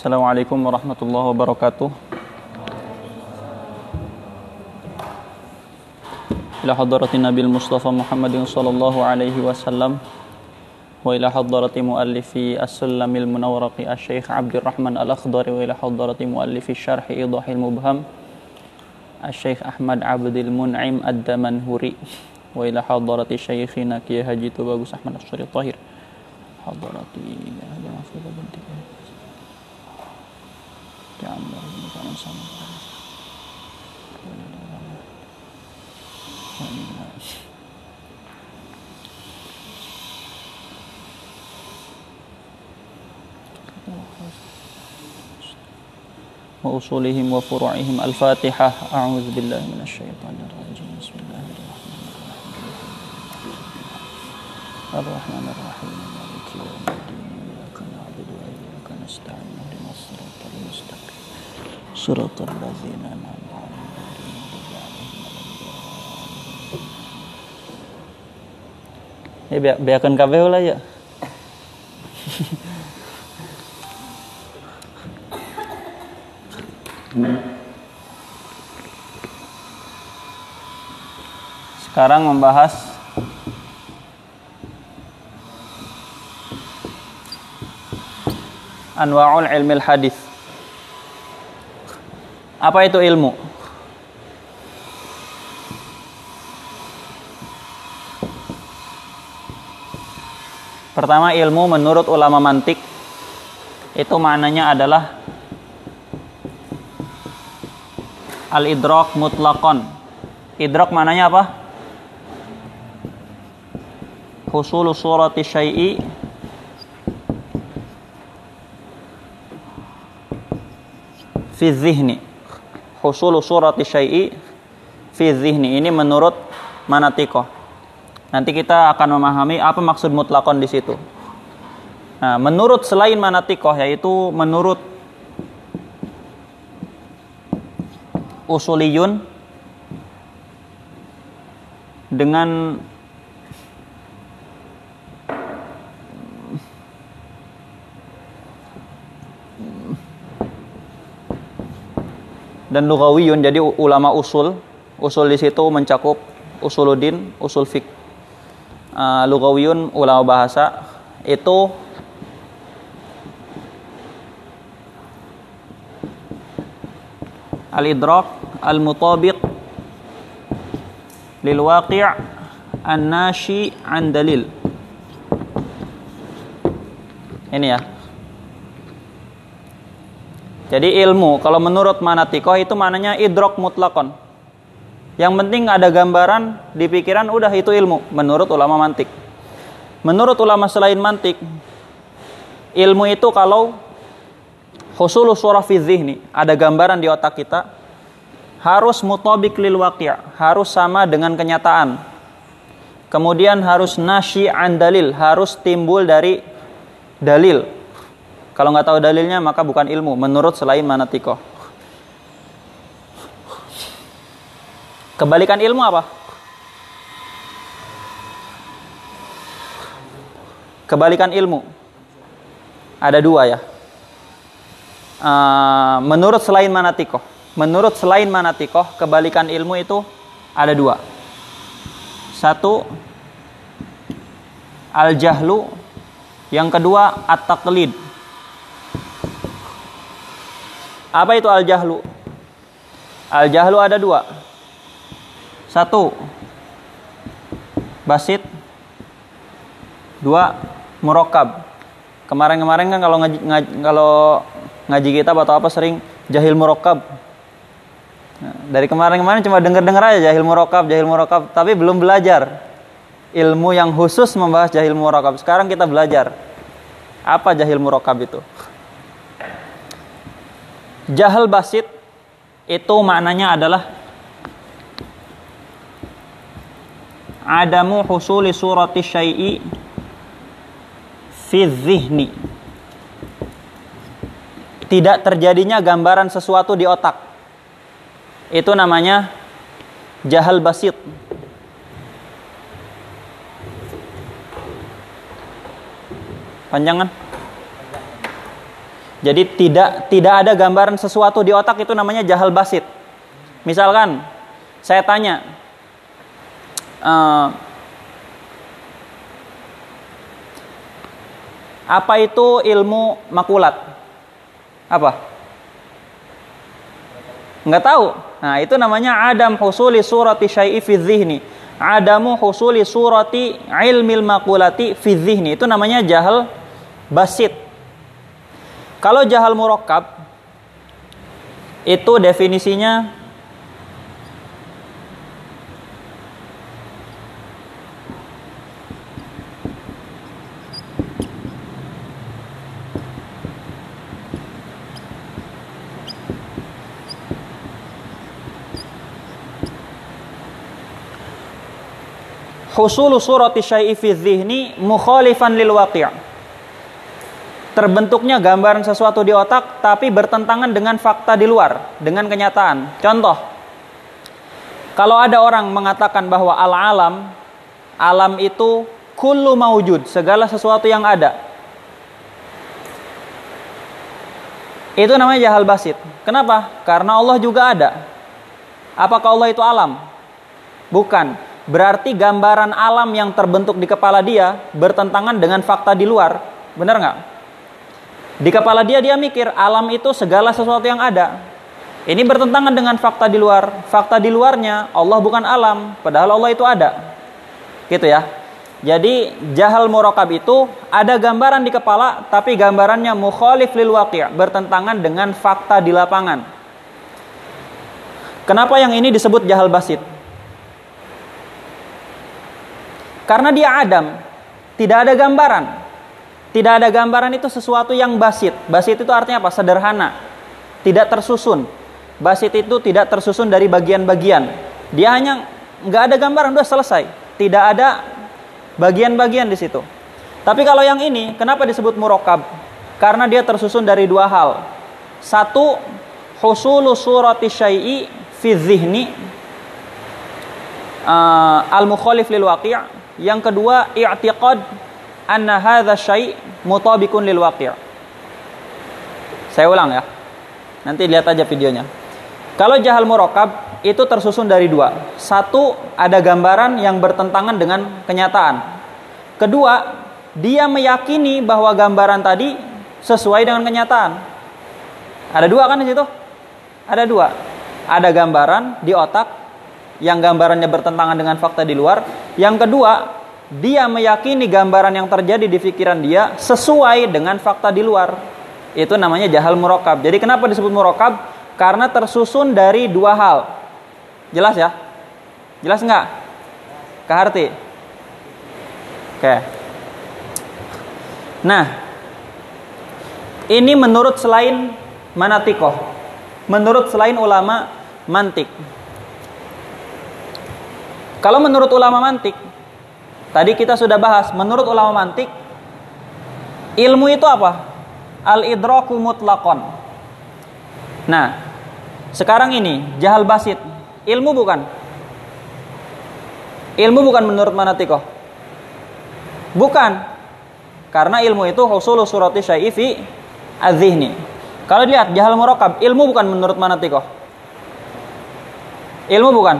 Assalamualaikum warahmatullahi wabarakatuh إلى حضرة النبي المصطفى محمد صلى الله عليه وسلم وإلى حضرة مؤلف السلم المنورق الشيخ عبد الرحمن الأخضر وإلى حضرة مؤلف الشرح إيضاح المبهم الشيخ أحمد عبد المنعم الدمنهوري وإلى حضرة شيخنا كي هاجي توباغوس أحمد الشريط طاهر حضرة وأصولهم وفروعهم الفاتحة. أعوذ بالله من الشيطان الرجيم. بسم الله الرحمن الرحيم. الرحمن الرحيم. صراط الذين أنعمت عليهم غير المغضوب عليهم ولا الضالين. Ya, biar, biarkan kabeh lah ya. Sekarang membahas Anwa'ul ilmil hadis. Apa itu ilmu? Pertama ilmu menurut ulama mantik itu maknanya adalah al-idrak mutlakon. Idrak maknanya apa? Husulu surati syai'i fi zihni. Husulu surati syai'i fi zihni. Ini menurut manatikoh. Nanti kita akan memahami apa maksud mutlakon di situ. Nah, menurut selain manatikoh yaitu menurut usuliyun dengan dan lugawiyun jadi ulama usul. Usul di situ mencakup usuluddin usul fik uh, lugawiyun ulama bahasa. Itu al-idrak al-mutabiq lil waqi' an-nashi an dalil ini ya jadi ilmu kalau menurut manatikoh itu mananya idrok mutlakon yang penting ada gambaran di pikiran udah itu ilmu menurut ulama mantik menurut ulama selain mantik ilmu itu kalau husulu surah fi zihni, ada gambaran di otak kita, harus mutabik lil waqi' harus sama dengan kenyataan. Kemudian harus nasyi an dalil, harus timbul dari dalil. Kalau nggak tahu dalilnya maka bukan ilmu menurut selain manatikoh. Kebalikan ilmu apa? Kebalikan ilmu. Ada dua ya uh, menurut selain manatikoh menurut selain manatikoh kebalikan ilmu itu ada dua satu al jahlu yang kedua at taklid apa itu al jahlu al jahlu ada dua satu basit dua murokab kemarin-kemarin kan kalau ngaji, ngaji, kalau ngaji kita atau apa sering jahil murokab. Nah, dari kemarin-kemarin cuma denger-dengar aja jahil murokab, jahil murokab, tapi belum belajar ilmu yang khusus membahas jahil murokab. Sekarang kita belajar apa jahil murokab itu. Jahil basit itu maknanya adalah adamu husuli surati syai'i fi zihni tidak terjadinya gambaran sesuatu di otak. Itu namanya jahal basit. Panjangan? Jadi tidak tidak ada gambaran sesuatu di otak itu namanya jahal basit. Misalkan saya tanya, uh, apa itu ilmu makulat? Apa? Enggak tahu. Nah, itu namanya adam husuli surati syai'i fi dhihni. Adamu husuli surati ilmil makulati fi dhihni. Itu namanya jahal basit kalau jahal murakkab itu definisinya husulu surati syai'i fi dhihni mukhalifan lil waqi' terbentuknya gambaran sesuatu di otak tapi bertentangan dengan fakta di luar, dengan kenyataan. Contoh, kalau ada orang mengatakan bahwa al-alam, alam itu kullu maujud, segala sesuatu yang ada. Itu namanya jahal basit. Kenapa? Karena Allah juga ada. Apakah Allah itu alam? Bukan. Berarti gambaran alam yang terbentuk di kepala dia bertentangan dengan fakta di luar. Benar nggak? Di kepala dia dia mikir alam itu segala sesuatu yang ada. Ini bertentangan dengan fakta di luar. Fakta di luarnya Allah bukan alam, padahal Allah itu ada. Gitu ya. Jadi jahal murokab itu ada gambaran di kepala tapi gambarannya mukhalif lil waqi', bertentangan dengan fakta di lapangan. Kenapa yang ini disebut jahal basit? Karena dia adam, tidak ada gambaran. Tidak ada gambaran itu sesuatu yang basit. Basit itu artinya apa? Sederhana. Tidak tersusun. Basit itu tidak tersusun dari bagian-bagian. Dia hanya nggak ada gambaran, udah selesai. Tidak ada bagian-bagian di situ. Tapi kalau yang ini, kenapa disebut murokab? Karena dia tersusun dari dua hal. Satu, husulu surati syai'i fi zihni uh, al-mukhalif lil waqi'. Yang kedua, i'tiqad anna hadha syai' mutabikun lil waqi'. Saya ulang ya. Nanti lihat aja videonya. Kalau jahal murokab itu tersusun dari dua. Satu, ada gambaran yang bertentangan dengan kenyataan. Kedua, dia meyakini bahwa gambaran tadi sesuai dengan kenyataan. Ada dua kan di situ? Ada dua. Ada gambaran di otak yang gambarannya bertentangan dengan fakta di luar. Yang kedua, dia meyakini gambaran yang terjadi di pikiran dia sesuai dengan fakta di luar. Itu namanya jahal murokab. Jadi kenapa disebut murokab? Karena tersusun dari dua hal. Jelas ya? Jelas nggak? Kaharti? Oke. Nah, ini menurut selain manatikoh. Menurut selain ulama mantik. Kalau menurut ulama mantik, Tadi kita sudah bahas, menurut ulama mantik, ilmu itu apa? Al-idraku mutlakon. Nah, sekarang ini, jahal basit. Ilmu bukan? Ilmu bukan menurut manatikoh? Bukan. Karena ilmu itu husulu surati syai'i azihni. Kalau dilihat, jahal murokab, ilmu bukan menurut manatikoh? Ilmu bukan?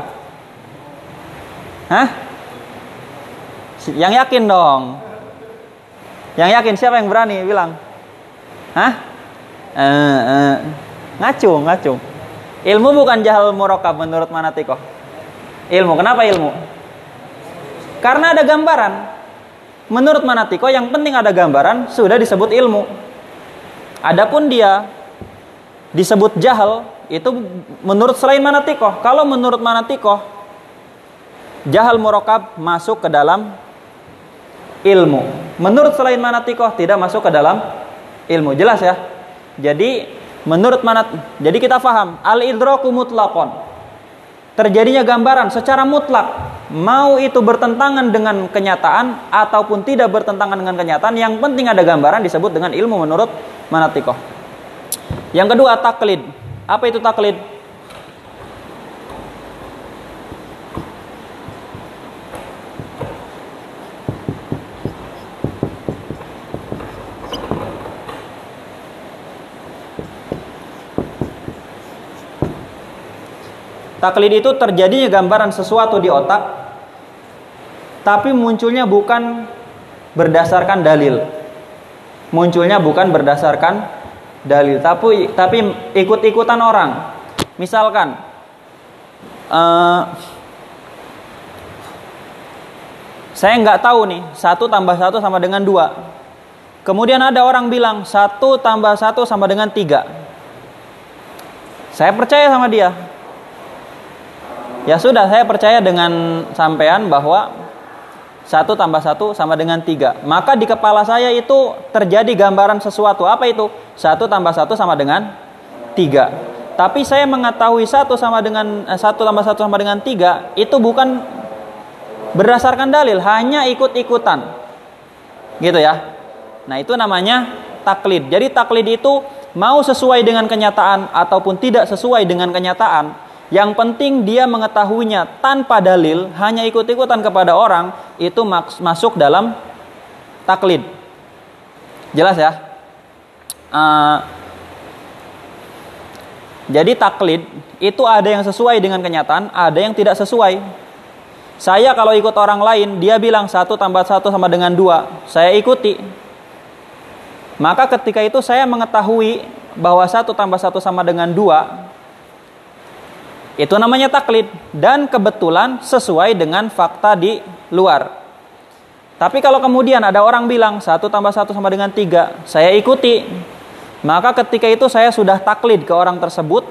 Hah? Yang yakin dong. Yang yakin siapa yang berani bilang? Hah? Eh, eh. Ngacu, ngacu. Ilmu bukan jahal murokab menurut Manatiko. Ilmu, kenapa ilmu? Karena ada gambaran. Menurut Manatiko yang penting ada gambaran sudah disebut ilmu. Adapun dia disebut jahal itu menurut selain Manatiko. Kalau menurut Manatiko jahal murokab masuk ke dalam ilmu. Menurut selain manatikoh tidak masuk ke dalam ilmu. Jelas ya? Jadi menurut manat jadi kita faham al idraku mutlakon terjadinya gambaran secara mutlak mau itu bertentangan dengan kenyataan ataupun tidak bertentangan dengan kenyataan yang penting ada gambaran disebut dengan ilmu menurut manatikoh yang kedua taklid apa itu taklid Taklid itu terjadinya gambaran sesuatu di otak tapi munculnya bukan berdasarkan dalil. Munculnya bukan berdasarkan dalil, tapi tapi ikut-ikutan orang. Misalkan uh, saya nggak tahu nih satu tambah satu sama dengan dua. Kemudian ada orang bilang satu tambah satu sama dengan tiga. Saya percaya sama dia. Ya sudah, saya percaya dengan sampean bahwa satu tambah satu sama dengan tiga. Maka di kepala saya itu terjadi gambaran sesuatu. Apa itu? Satu tambah satu sama dengan tiga. Tapi saya mengetahui satu sama dengan eh, satu tambah satu sama dengan tiga itu bukan berdasarkan dalil, hanya ikut-ikutan, gitu ya. Nah itu namanya taklid. Jadi taklid itu mau sesuai dengan kenyataan ataupun tidak sesuai dengan kenyataan, yang penting dia mengetahuinya tanpa dalil, hanya ikut-ikutan kepada orang, itu masuk dalam taklid. Jelas ya? Uh, jadi taklid itu ada yang sesuai dengan kenyataan, ada yang tidak sesuai. Saya kalau ikut orang lain, dia bilang satu tambah satu sama dengan dua, saya ikuti. Maka ketika itu saya mengetahui bahwa satu tambah satu sama dengan dua, itu namanya taklid dan kebetulan sesuai dengan fakta di luar. Tapi kalau kemudian ada orang bilang satu tambah satu sama dengan tiga, saya ikuti. Maka ketika itu saya sudah taklid ke orang tersebut,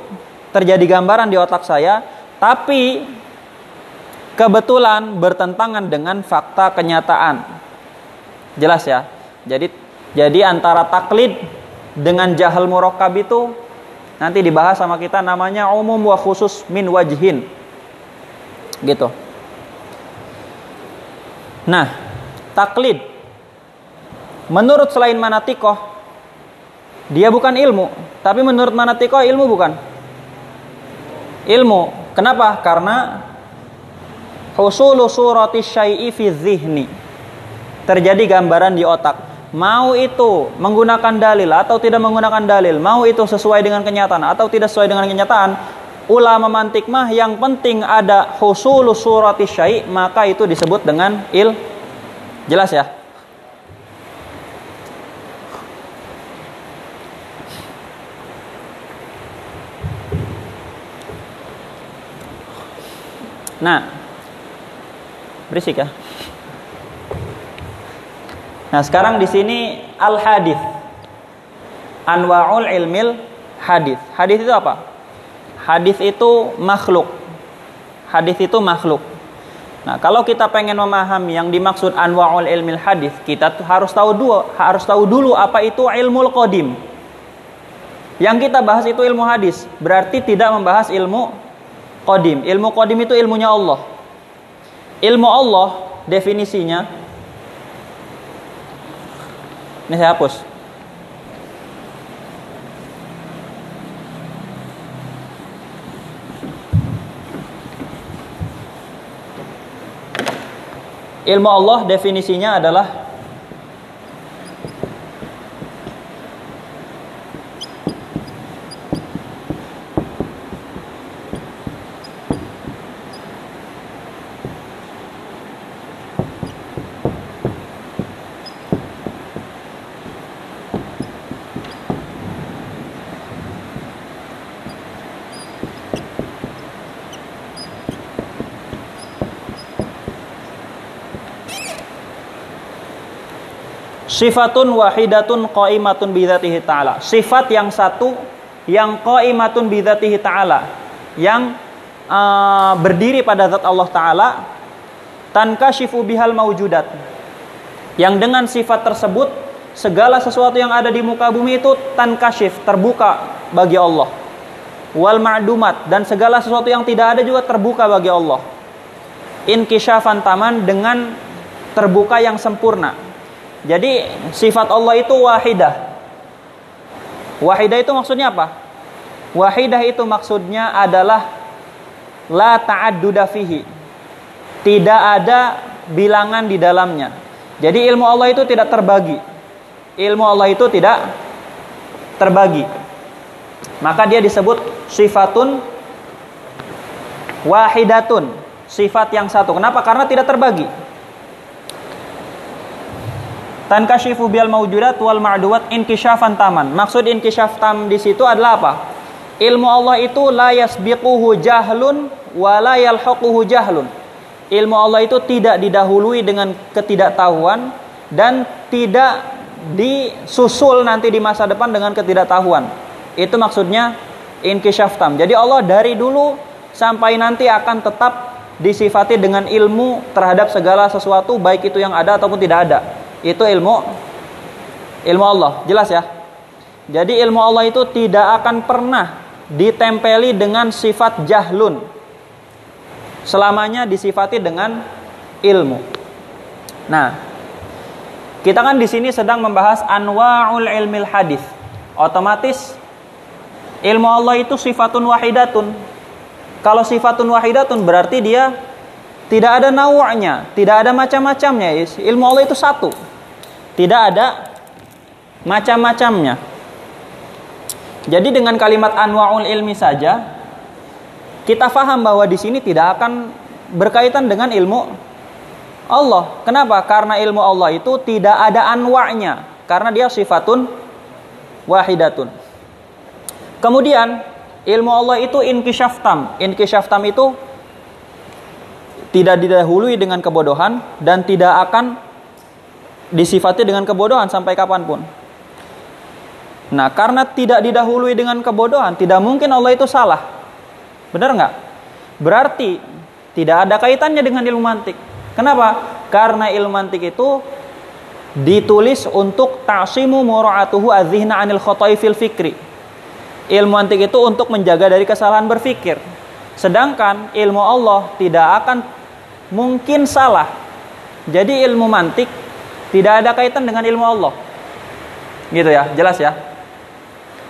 terjadi gambaran di otak saya, tapi kebetulan bertentangan dengan fakta kenyataan. Jelas ya? Jadi jadi antara taklid dengan jahal murakkab itu Nanti dibahas sama kita namanya umum wa khusus min wajhin. Gitu. Nah, taklid menurut selain manatikoh dia bukan ilmu, tapi menurut manatikoh ilmu bukan. Ilmu. Kenapa? Karena husulu surati syai'i fi zihni. Terjadi gambaran di otak mau itu menggunakan dalil atau tidak menggunakan dalil, mau itu sesuai dengan kenyataan atau tidak sesuai dengan kenyataan, ulama mantik mah yang penting ada husulu surati syai, maka itu disebut dengan il. Jelas ya? Nah, berisik ya. Nah, sekarang di sini al hadis. Anwaul ilmil hadis. Hadis itu apa? Hadis itu makhluk. Hadis itu makhluk. Nah, kalau kita pengen memahami yang dimaksud anwaul ilmil hadis, kita harus tahu dua, harus tahu dulu apa itu ilmu qadim. Yang kita bahas itu ilmu hadis, berarti tidak membahas ilmu qadim. Ilmu qadim itu ilmunya Allah. Ilmu Allah definisinya ini saya hapus. Ilmu Allah definisinya adalah Sifatun wahidatun qaimatun bidzatihi ta'ala. Sifat yang satu yang qaimatun bidzatihi ta'ala. Yang uh, berdiri pada zat Allah taala tanka syifu bihal maujudat. Yang dengan sifat tersebut segala sesuatu yang ada di muka bumi itu tanka syif terbuka bagi Allah. Wal ma'dumat dan segala sesuatu yang tidak ada juga terbuka bagi Allah. Inkisyafan taman dengan terbuka yang sempurna jadi sifat Allah itu wahidah. Wahidah itu maksudnya apa? Wahidah itu maksudnya adalah la ta'adduda fihi. Tidak ada bilangan di dalamnya. Jadi ilmu Allah itu tidak terbagi. Ilmu Allah itu tidak terbagi. Maka dia disebut sifatun wahidatun, sifat yang satu. Kenapa? Karena tidak terbagi. Tankashifu bial maujudat wal ma'duwat inkisyafan taman. Maksud inkisyaf tam di situ adalah apa? Ilmu Allah itu la yasbiquhu jahlun wa la yalhaquhu jahlun. Ilmu Allah itu tidak didahului dengan ketidaktahuan dan tidak disusul nanti di masa depan dengan ketidaktahuan. Itu maksudnya inkisyaf tam. Jadi Allah dari dulu sampai nanti akan tetap disifati dengan ilmu terhadap segala sesuatu baik itu yang ada ataupun tidak ada itu ilmu ilmu Allah. Jelas ya? Jadi ilmu Allah itu tidak akan pernah ditempeli dengan sifat jahlun. Selamanya disifati dengan ilmu. Nah, kita kan di sini sedang membahas anwa'ul ilmil hadis. Otomatis ilmu Allah itu sifatun wahidatun. Kalau sifatun wahidatun berarti dia tidak ada nawanya, tidak ada macam-macamnya. Ilmu Allah itu satu. Tidak ada macam-macamnya. Jadi dengan kalimat anwaul ilmi saja kita faham bahwa di sini tidak akan berkaitan dengan ilmu Allah. Kenapa? Karena ilmu Allah itu tidak ada anwa'nya karena dia sifatun wahidatun. Kemudian ilmu Allah itu inkisyaftam. Inkisyaftam itu tidak didahului dengan kebodohan dan tidak akan disifati dengan kebodohan sampai kapan pun. Nah, karena tidak didahului dengan kebodohan, tidak mungkin Allah itu salah. Benar nggak? Berarti tidak ada kaitannya dengan ilmu mantik. Kenapa? Karena ilmu mantik itu ditulis untuk ta'simu mura'atuhu adzihna anil khotai fil fikri. Ilmu mantik itu untuk menjaga dari kesalahan berfikir. Sedangkan ilmu Allah tidak akan mungkin salah. Jadi ilmu mantik tidak ada kaitan dengan ilmu Allah. Gitu ya, jelas ya.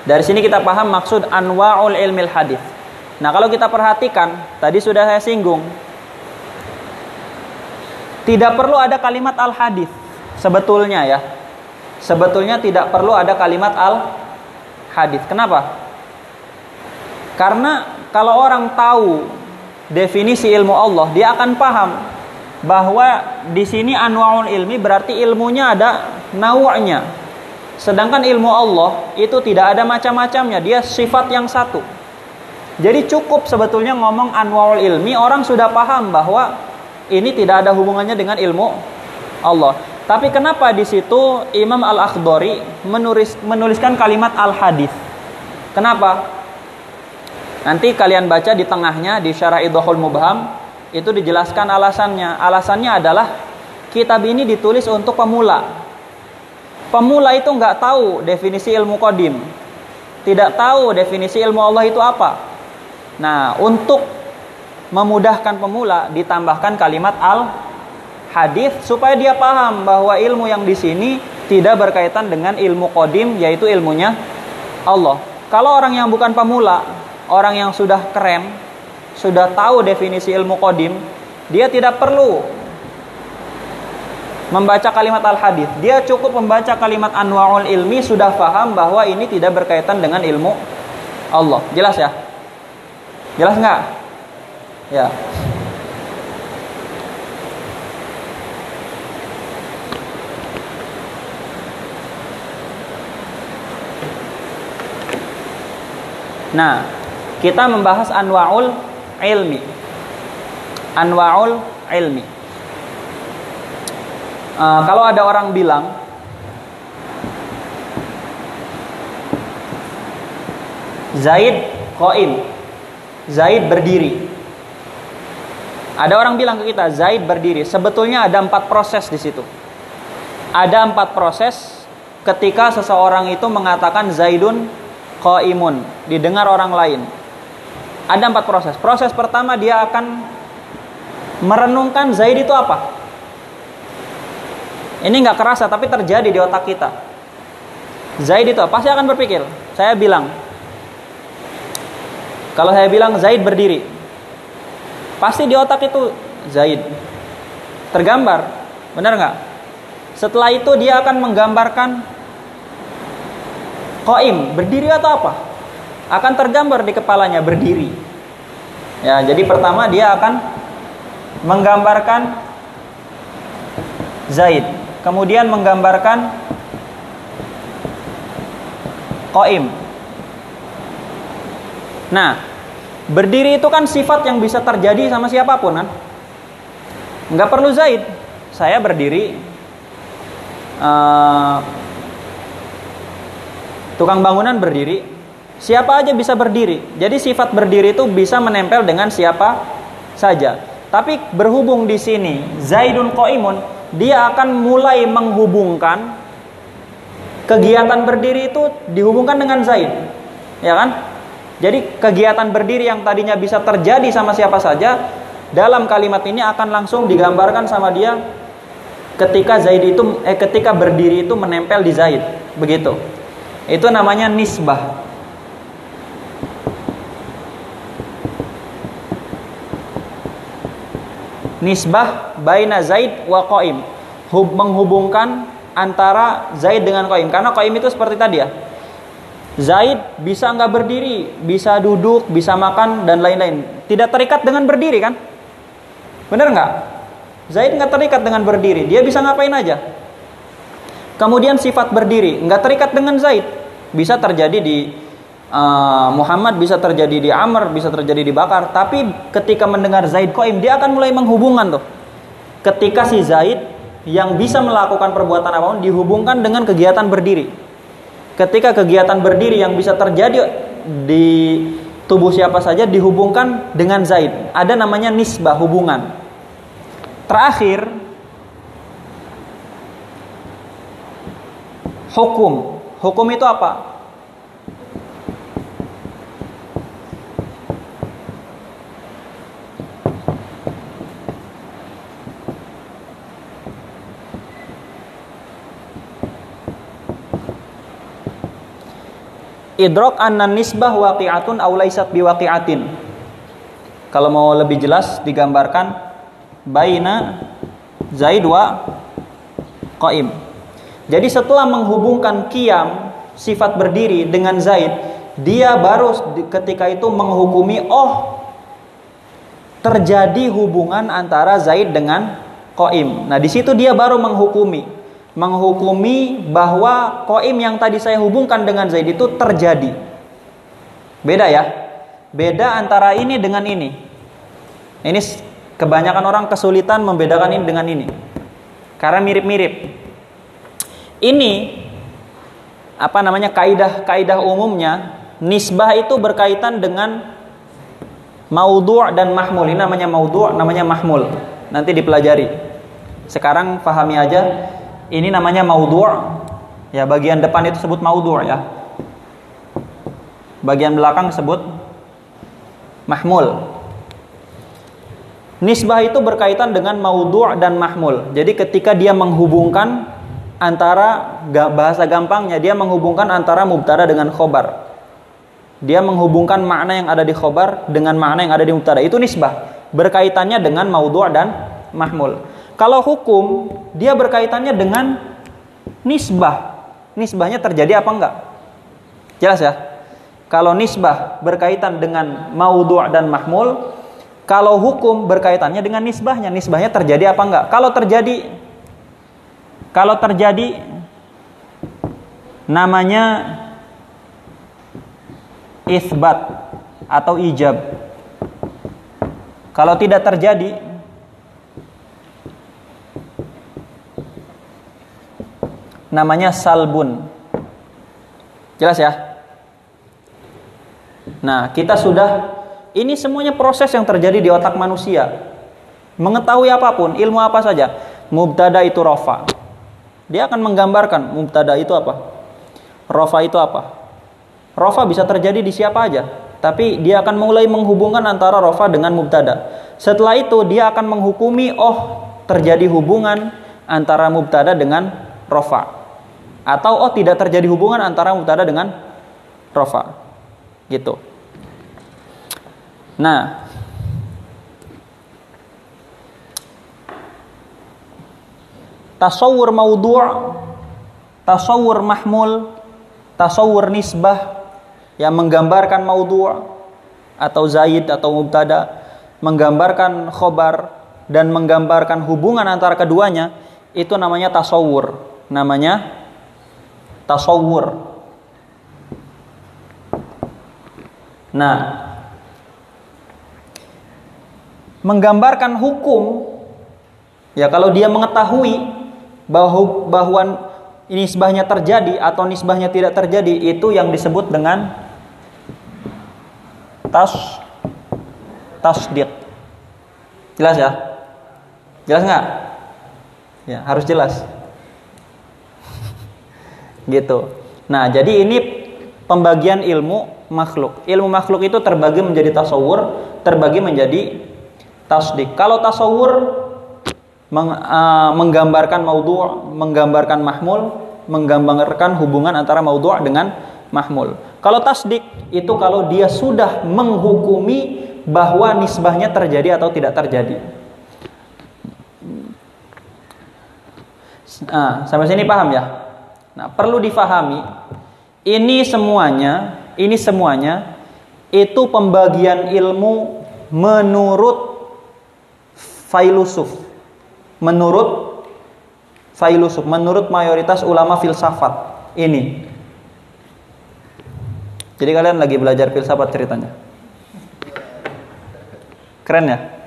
Dari sini kita paham maksud anwa'ul ilmil hadis. Nah, kalau kita perhatikan, tadi sudah saya singgung. Tidak perlu ada kalimat al hadis sebetulnya ya. Sebetulnya tidak perlu ada kalimat al hadis. Kenapa? Karena kalau orang tahu definisi ilmu Allah, dia akan paham bahwa di sini anwaul ilmi berarti ilmunya ada nawanya. Sedangkan ilmu Allah itu tidak ada macam-macamnya, dia sifat yang satu. Jadi cukup sebetulnya ngomong anwaul ilmi, orang sudah paham bahwa ini tidak ada hubungannya dengan ilmu Allah. Tapi kenapa di situ Imam Al-Akhdari menulis, menuliskan kalimat al-hadis? Kenapa? Nanti kalian baca di tengahnya di Syarah Idhul Mubham itu dijelaskan alasannya. Alasannya adalah kitab ini ditulis untuk pemula. Pemula itu nggak tahu definisi ilmu kodim. Tidak tahu definisi ilmu Allah itu apa. Nah, untuk memudahkan pemula ditambahkan kalimat al hadis supaya dia paham bahwa ilmu yang di sini tidak berkaitan dengan ilmu kodim yaitu ilmunya Allah. Kalau orang yang bukan pemula, orang yang sudah keren, sudah tahu definisi ilmu kodim, dia tidak perlu membaca kalimat al-hadis. Dia cukup membaca kalimat anwaul ilmi sudah paham bahwa ini tidak berkaitan dengan ilmu Allah. Jelas ya? Jelas nggak? Ya. Nah, kita membahas anwaul ilmi. Anwaul ilmi. Uh, kalau ada orang bilang Zaid koim Zaid berdiri. Ada orang bilang ke kita Zaid berdiri. Sebetulnya ada empat proses di situ. Ada empat proses ketika seseorang itu mengatakan Zaidun koimun. Didengar orang lain ada empat proses. Proses pertama dia akan merenungkan Zaid itu apa. Ini nggak kerasa tapi terjadi di otak kita. Zaid itu apa? Pasti akan berpikir. Saya bilang, kalau saya bilang Zaid berdiri, pasti di otak itu Zaid tergambar, benar nggak? Setelah itu dia akan menggambarkan Koim berdiri atau apa? Akan tergambar di kepalanya berdiri. Ya, jadi pertama dia akan menggambarkan Zaid, kemudian menggambarkan Qaim. Nah, berdiri itu kan sifat yang bisa terjadi sama siapa pun kan? Nggak perlu Zaid. Saya berdiri uh, tukang bangunan berdiri, Siapa aja bisa berdiri. Jadi sifat berdiri itu bisa menempel dengan siapa saja. Tapi berhubung di sini Zaidun Qaimun, dia akan mulai menghubungkan kegiatan berdiri itu dihubungkan dengan Zaid. Ya kan? Jadi kegiatan berdiri yang tadinya bisa terjadi sama siapa saja dalam kalimat ini akan langsung digambarkan sama dia ketika Zaid itu eh ketika berdiri itu menempel di Zaid. Begitu. Itu namanya nisbah. Nisbah baina Zaid wa Qaim. Hub, menghubungkan antara Zaid dengan Qaim. Karena Qaim itu seperti tadi ya. Zaid bisa nggak berdiri, bisa duduk, bisa makan dan lain-lain. Tidak terikat dengan berdiri kan? Benar nggak? Zaid nggak terikat dengan berdiri, dia bisa ngapain aja. Kemudian sifat berdiri nggak terikat dengan Zaid, bisa terjadi di uh, Muhammad bisa terjadi di Amr, bisa terjadi di Bakar. Tapi ketika mendengar Zaid Qaim, dia akan mulai menghubungkan tuh. Ketika si Zaid yang bisa melakukan perbuatan apa pun dihubungkan dengan kegiatan berdiri. Ketika kegiatan berdiri yang bisa terjadi di tubuh siapa saja dihubungkan dengan Zaid. Ada namanya nisbah hubungan. Terakhir hukum. Hukum itu apa? Idrok anna nisbah waqi'atun aw laysat biwaqi'atin. Kalau mau lebih jelas digambarkan baina Zaid wa Qaim. Jadi setelah menghubungkan kiam sifat berdiri dengan Zaid, dia baru ketika itu menghukumi oh terjadi hubungan antara Zaid dengan Qaim. Nah, di situ dia baru menghukumi menghukumi bahwa koim yang tadi saya hubungkan dengan Zaid itu terjadi. Beda ya. Beda antara ini dengan ini. Ini kebanyakan orang kesulitan membedakan ini dengan ini. Karena mirip-mirip. Ini apa namanya kaidah-kaidah umumnya nisbah itu berkaitan dengan maudhu' dan mahmul. Ini namanya maudhu', namanya mahmul. Nanti dipelajari. Sekarang pahami aja ini namanya maudhu'. Ya, bagian depan itu sebut maudhu' ya. Bagian belakang disebut mahmul. Nisbah itu berkaitan dengan maudhu' dan mahmul. Jadi ketika dia menghubungkan antara bahasa gampangnya dia menghubungkan antara mubtada dengan khobar. Dia menghubungkan makna yang ada di khobar dengan makna yang ada di mubtada. Itu nisbah. Berkaitannya dengan maudhu' dan mahmul. Kalau hukum dia berkaitannya dengan nisbah. Nisbahnya terjadi apa enggak? Jelas ya? Kalau nisbah berkaitan dengan maudhu' dan mahmul, kalau hukum berkaitannya dengan nisbahnya, nisbahnya terjadi apa enggak? Kalau terjadi kalau terjadi namanya isbat atau ijab. Kalau tidak terjadi namanya salbun. Jelas ya? Nah, kita sudah ini semuanya proses yang terjadi di otak manusia. Mengetahui apa pun, ilmu apa saja, mubtada itu rofa. Dia akan menggambarkan mubtada itu apa, rofa itu apa. Rofa bisa terjadi di siapa aja, tapi dia akan mulai menghubungkan antara rofa dengan mubtada. Setelah itu dia akan menghukumi, oh terjadi hubungan antara mubtada dengan rofa atau oh tidak terjadi hubungan antara mubtada dengan rofa gitu. Nah. Tasawur maudhu' tasawur mahmul tasawur nisbah yang menggambarkan maudhu' atau zaid atau mubtada menggambarkan khobar dan menggambarkan hubungan antara keduanya itu namanya tasawur namanya tasawur nah menggambarkan hukum ya kalau dia mengetahui bahwa bahwa nisbahnya terjadi atau nisbahnya tidak terjadi itu yang disebut dengan tas tasdiq. Jelas ya? Jelas nggak? Ya harus jelas gitu nah jadi ini pembagian ilmu makhluk ilmu makhluk itu terbagi menjadi tasawur terbagi menjadi tasdik. Kalau tasawur meng, uh, menggambarkan maudhu', menggambarkan mahmul, menggambarkan hubungan antara maudhu' dengan mahmul. Kalau tasdik itu kalau dia sudah menghukumi bahwa nisbahnya terjadi atau tidak terjadi. Nah, sampai sini paham ya? Nah, perlu difahami ini semuanya, ini semuanya itu pembagian ilmu menurut Failusuf. Menurut Failusuf, menurut mayoritas ulama filsafat ini. Jadi kalian lagi belajar filsafat ceritanya. Keren ya?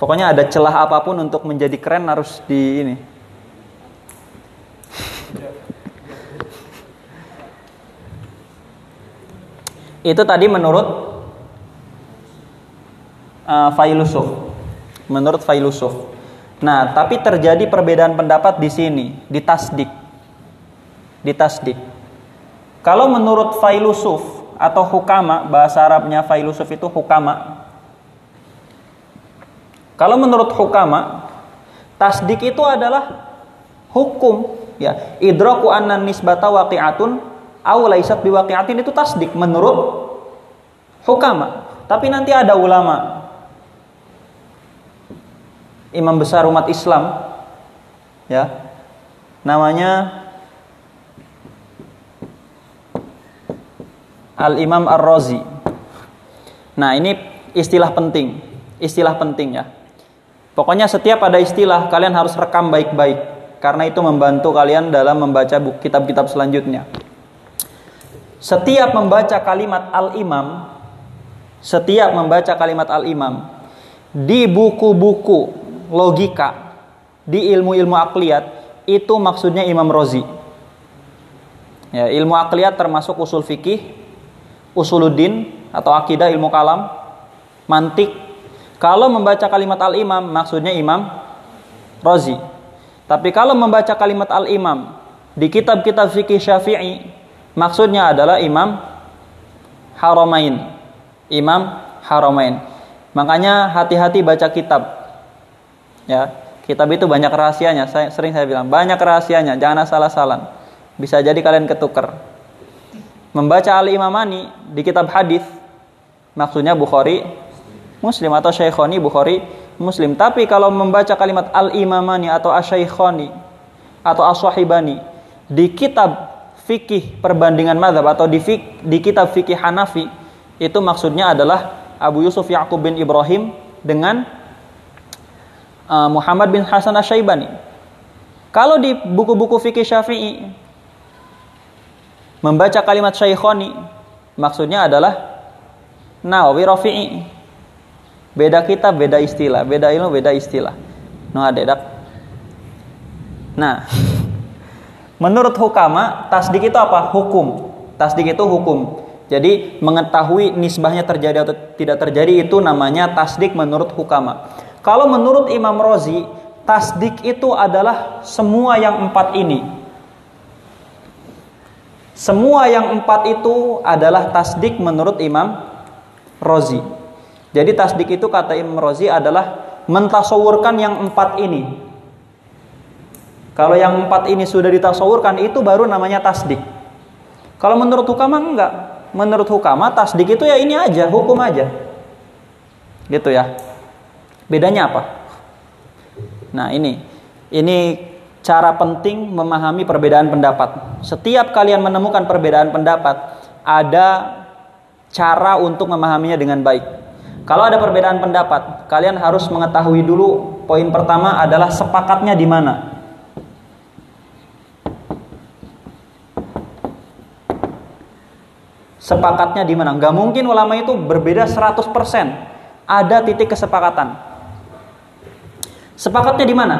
Pokoknya ada celah apa pun untuk menjadi keren harus di ini. Itu tadi menurut uh, Failusuf. Menurut Failusuf. Nah, tapi terjadi perbedaan pendapat di sini, di tasdik. Di tasdik. Kalau menurut Failusuf atau hukama, bahasa Arabnya Failusuf itu hukama. Kalau menurut hukama, tasdik itu adalah hukum, ya. Idraku anna nisbata waqi'atun aw laisat biwaqi'atin itu tasdik menurut hukama. Tapi nanti ada ulama imam besar umat Islam ya namanya Al Imam Ar Razi nah ini istilah penting istilah penting ya pokoknya setiap ada istilah kalian harus rekam baik-baik karena itu membantu kalian dalam membaca kitab-kitab selanjutnya setiap membaca kalimat Al-Imam setiap membaca kalimat Al-Imam di buku-buku logika di ilmu-ilmu akliyat itu maksudnya Imam Rozi. Ya, ilmu akliyat termasuk usul fikih, usuluddin atau akidah ilmu kalam, mantik. Kalau membaca kalimat al-imam maksudnya Imam Rozi. Tapi kalau membaca kalimat al-imam di kitab-kitab fikih Syafi'i maksudnya adalah Imam Haramain. Imam Haramain. Makanya hati-hati baca kitab Ya, kitab itu banyak rahasianya. Saya sering saya bilang banyak rahasianya. Jangan asal-asalan. Bisa jadi kalian ketukar. Membaca Ali Imamani di kitab hadis maksudnya Bukhari Muslim atau Syekhoni Bukhari Muslim. Tapi kalau membaca kalimat Al Imamani atau Asyaikhoni atau Aswahibani di kitab fikih perbandingan madhab atau di, fik, di kitab fikih Hanafi itu maksudnya adalah Abu Yusuf Yaqub bin Ibrahim dengan uh, Muhammad bin Hasan Asyaibani. Kalau di buku-buku fikih Syafi'i membaca kalimat Syaikhoni maksudnya adalah Nawawi Rafi'i. Beda kitab, beda istilah, beda ilmu, beda istilah. No adedak. Nah, menurut hukama, tasdik itu apa? Hukum. Tasdik itu hukum. Jadi mengetahui nisbahnya terjadi atau tidak terjadi itu namanya tasdik menurut hukama. Kalau menurut Imam Rozi, tasdik itu adalah semua yang empat ini. Semua yang empat itu adalah tasdik menurut Imam Rozi. Jadi tasdik itu kata Imam Rozi adalah mentasawurkan yang empat ini. Kalau yang empat ini sudah ditasawurkan itu baru namanya tasdik. Kalau menurut hukama enggak. Menurut hukama tasdik itu ya ini aja, hukum aja. Gitu ya. Bedanya apa? Nah, ini ini cara penting memahami perbedaan pendapat. Setiap kalian menemukan perbedaan pendapat ada cara untuk memahaminya dengan baik. Kalau ada perbedaan pendapat, kalian harus mengetahui dulu poin pertama adalah sepakatnya di mana. Sepakatnya di mana? Gak mungkin ulama itu berbeda 100%. Ada titik kesepakatan. Sepakatnya di mana?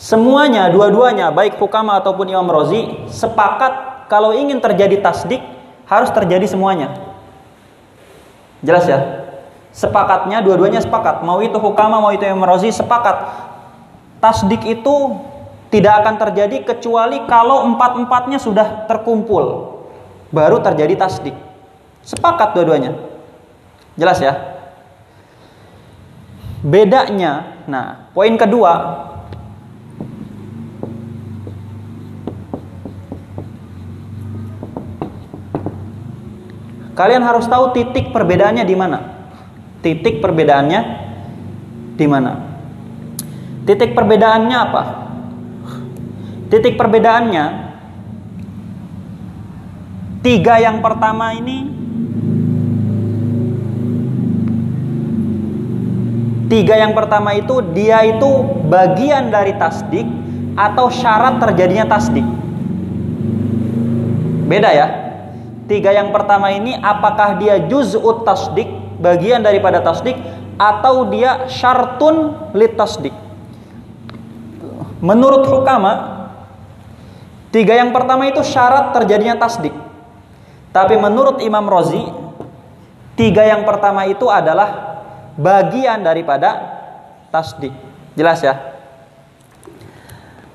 Semuanya, dua-duanya, baik hukama ataupun Imam Rozi, sepakat kalau ingin terjadi tasdik, harus terjadi semuanya. Jelas ya? Sepakatnya, dua-duanya sepakat. Mau itu hukama, mau itu Imam Rozi, sepakat. Tasdik itu tidak akan terjadi kecuali kalau empat-empatnya sudah terkumpul. Baru terjadi tasdik. Sepakat dua-duanya. Jelas ya? Bedanya, nah, poin kedua, Kalian harus tahu titik perbedaannya di mana. Titik perbedaannya di mana? Titik perbedaannya apa? Titik perbedaannya tiga yang pertama ini tiga yang pertama itu dia itu bagian dari tasdik atau syarat terjadinya tasdik. Beda ya. Tiga yang pertama ini apakah dia juz'ut tasdik, bagian daripada tasdik atau dia syartun lit tasdik. Menurut hukama tiga yang pertama itu syarat terjadinya tasdik. Tapi menurut Imam Rozi tiga yang pertama itu adalah bagian daripada tasdik. Jelas ya?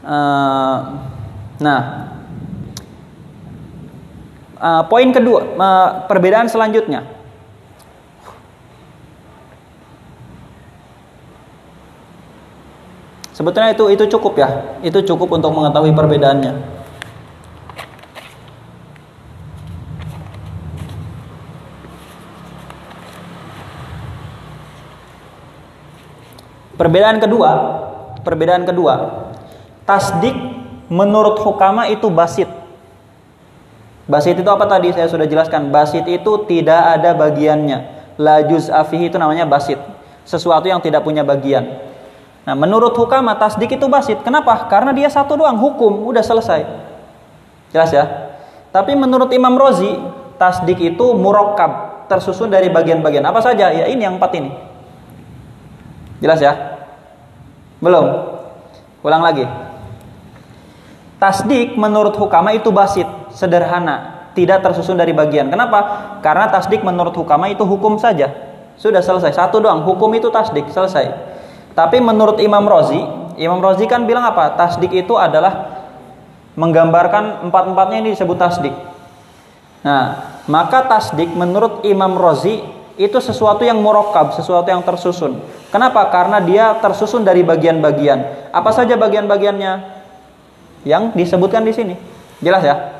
Uh, nah, Uh, poin kedua, uh, perbedaan selanjutnya. Sebetulnya itu itu cukup ya, itu cukup untuk mengetahui perbedaannya. Perbedaan kedua, perbedaan kedua, tasdik menurut hukama itu basit. Basit itu apa tadi saya sudah jelaskan. Basit itu tidak ada bagiannya. La afihi itu namanya basit. Sesuatu yang tidak punya bagian. Nah, menurut hukama tasdik itu basit. Kenapa? Karena dia satu doang hukum, udah selesai. Jelas ya? Tapi menurut Imam Rozi, tasdik itu murakkab, tersusun dari bagian-bagian. Apa saja? Ya ini yang empat ini. Jelas ya? Belum? Ulang lagi. Tasdik menurut hukama itu basit sederhana, tidak tersusun dari bagian. Kenapa? Karena tasdik menurut hukama itu hukum saja. Sudah selesai. Satu doang, hukum itu tasdik, selesai. Tapi menurut Imam Rozi, Imam Rozi kan bilang apa? Tasdik itu adalah menggambarkan empat-empatnya ini disebut tasdik. Nah, maka tasdik menurut Imam Rozi itu sesuatu yang murokab, sesuatu yang tersusun. Kenapa? Karena dia tersusun dari bagian-bagian. Apa saja bagian-bagiannya? Yang disebutkan di sini. Jelas ya?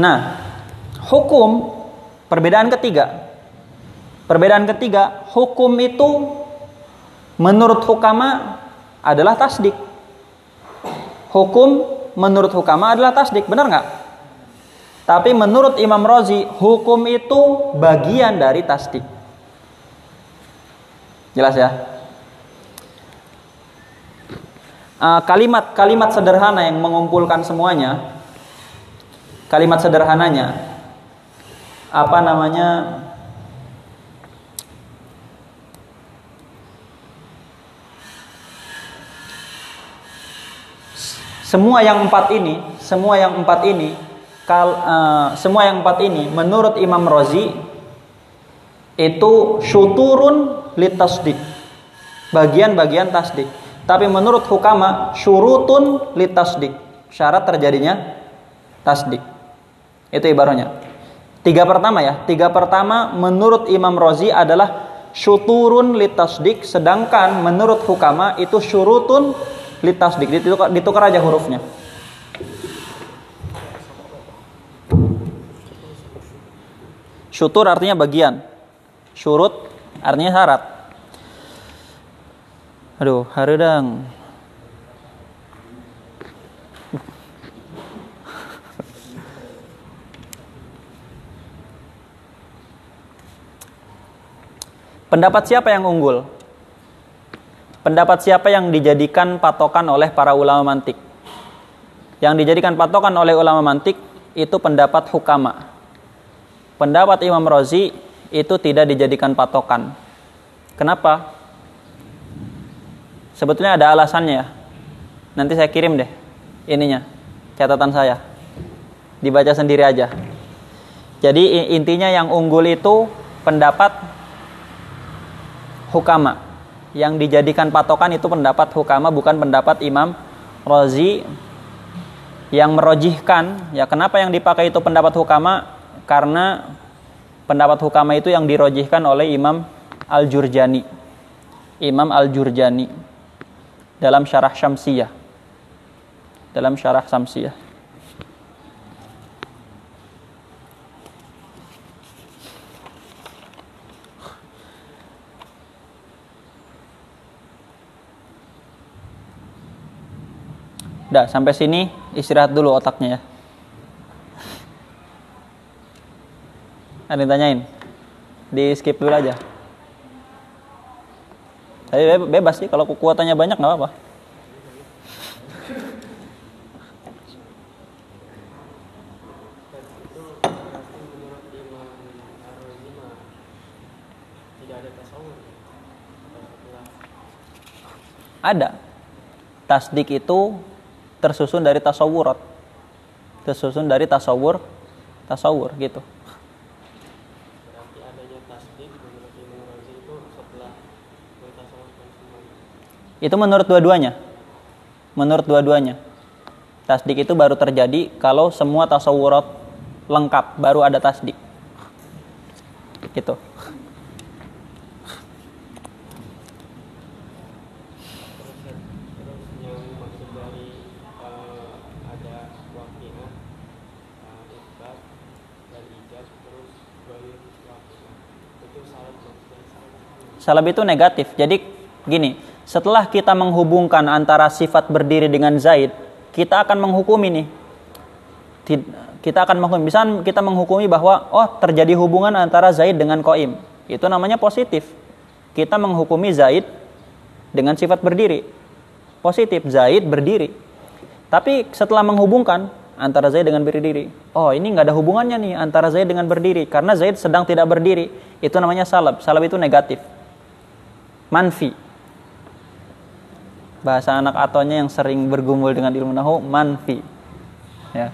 Nah, hukum perbedaan ketiga. Perbedaan ketiga, hukum itu menurut hukama adalah tasdik. Hukum menurut hukama adalah tasdik, benar nggak? Tapi menurut Imam Rozi, hukum itu bagian dari tasdik. Jelas ya? Ah, kalimat-kalimat sederhana yang mengumpulkan semuanya kalimat sederhananya. Apa namanya? Semua yang empat ini semua yang empat ini kal, uh, semua yang empat ini menurut Imam Razi itu syuturun litasdik bagian-bagian tasdik tapi menurut hukama syurutun litasdik syarat terjadinya tasdik itu ibaratnya. Tiga pertama ya. Tiga pertama menurut Imam Rozi adalah syuturun litasdik. Sedangkan menurut hukama itu syurutun litasdik. Ditukar, ditukar aja hurufnya. Syutur artinya bagian. Syurut artinya syarat. Aduh, harudang. Pendapat siapa yang unggul? Pendapat siapa yang dijadikan patokan oleh para ulama mantik? Yang dijadikan patokan oleh ulama mantik itu pendapat hukama. Pendapat Imam Rozi itu tidak dijadikan patokan. Kenapa? Sebetulnya ada alasannya ya. Nanti saya kirim deh ininya, catatan saya. Dibaca sendiri aja. Jadi intinya yang unggul itu pendapat hukama. Yang dijadikan patokan itu pendapat hukama bukan pendapat Imam Rozi yang merojihkan ya kenapa yang dipakai itu pendapat hukama? Karena pendapat hukama itu yang dirojihkan oleh Imam Al-Jurjani. Imam Al-Jurjani. Dalam syarah Syamsiyah. Dalam syarah Syamsiyah Udah, sampai sini istirahat dulu otaknya ya. Ada yang tanyain? Di skip dulu aja. Tapi bebas sih, kalau kekuatannya banyak nggak apa-apa. Ada. Tasdik itu tersusun dari tasawurat tersusun dari tasawur tasawur gitu. Itu menurut dua-duanya. Menurut dua-duanya. Tasdik itu baru terjadi kalau semua tasawurat lengkap baru ada tasdik. Gitu Salab itu negatif. Jadi gini, setelah kita menghubungkan antara sifat berdiri dengan zaid, kita akan menghukumi nih. Kita akan menghukumi. Misalnya kita menghukumi bahwa oh terjadi hubungan antara zaid dengan koim. Itu namanya positif. Kita menghukumi zaid dengan sifat berdiri. Positif, zaid berdiri. Tapi setelah menghubungkan antara zaid dengan berdiri, oh ini nggak ada hubungannya nih antara zaid dengan berdiri karena zaid sedang tidak berdiri. Itu namanya salab. Salab itu negatif manfi. Bahasa anak atonya yang sering bergumul dengan ilmu nahu manfi. Ya.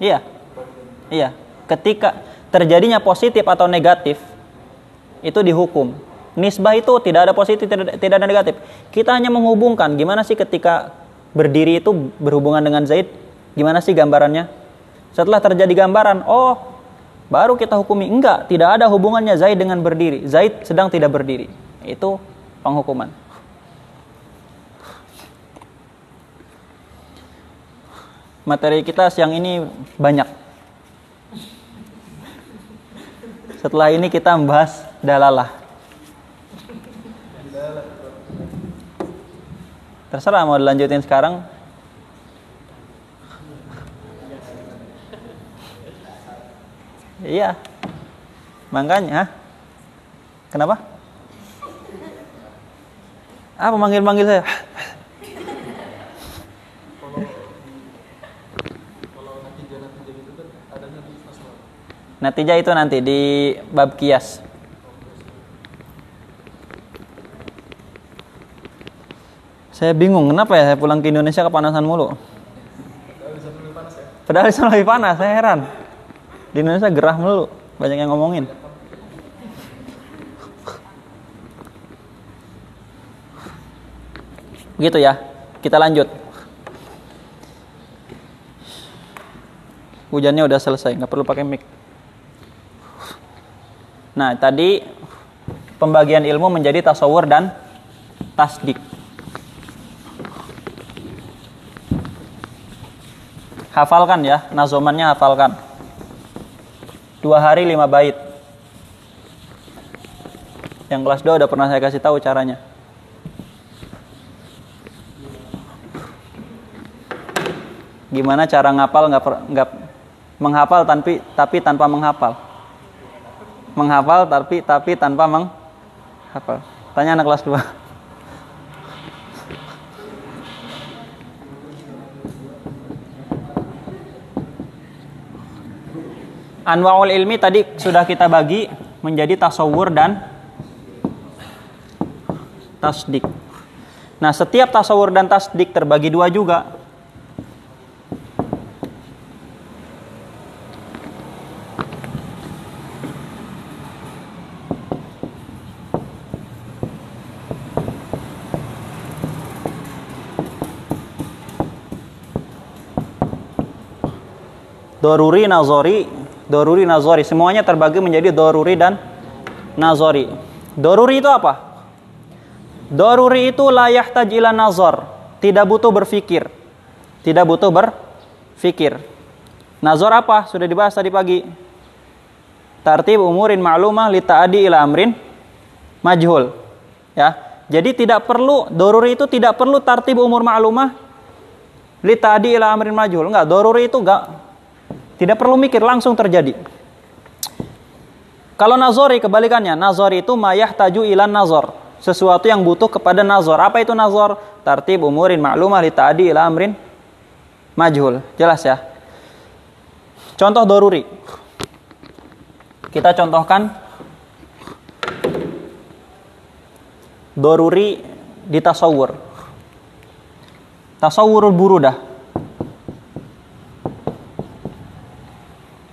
Iya. Iya. Ketika terjadinya positif atau negatif itu dihukum nisbah itu tidak ada positif, tidak, ada negatif. Kita hanya menghubungkan gimana sih ketika berdiri itu berhubungan dengan Zaid, gimana sih gambarannya? Setelah terjadi gambaran, oh baru kita hukumi enggak, tidak ada hubungannya Zaid dengan berdiri. Zaid sedang tidak berdiri. Itu penghukuman. Materi kita siang ini banyak. Setelah ini kita membahas dalalah. Terserah mau dilanjutin sekarang. Iya. Makanya, kenapa? Apa manggil-manggil saya? Natijah itu nanti di bab kias. Saya bingung kenapa ya saya pulang ke Indonesia kepanasan mulu. Padahal bisa lebih panas, saya heran. Di Indonesia gerah mulu, banyak yang ngomongin. Gitu ya, kita lanjut. Hujannya udah selesai, nggak perlu pakai mic. Nah, tadi pembagian ilmu menjadi tasawur dan tasdik. Hafalkan ya, nazomannya hafalkan. Dua hari lima bait. Yang kelas 2 udah pernah saya kasih tahu caranya. Gimana cara ngapal nggak nggak menghafal tapi tapi tanpa menghafal. Menghafal tapi tapi tanpa menghafal. Tanya anak kelas 2. Anwaul ilmi tadi sudah kita bagi menjadi tasawur dan tasdik. Nah, setiap tasawur dan tasdik terbagi dua juga. Doruri, nazori, doruri, nazori. Semuanya terbagi menjadi doruri dan nazori. Doruri itu apa? Doruri itu layak tajila nazar, tidak butuh berfikir. Tidak butuh berfikir. Nazar apa? Sudah dibahas tadi pagi. Tartib umurin ma'lumah li ta'adi ila amrin majhul. Ya. Jadi tidak perlu doruri itu tidak perlu tartib umur ma'lumah li ta'adi ila amrin majhul. Enggak, doruri itu enggak tidak perlu mikir langsung terjadi. Kalau nazori kebalikannya, nazori itu mayah taju ilan nazor sesuatu yang butuh kepada nazar. Apa itu nazar? Tartib umurin maklumah li ta'adi ila amrin majhul. Jelas ya? Contoh doruri. Kita contohkan doruri di tasawur. Tasawurul burudah.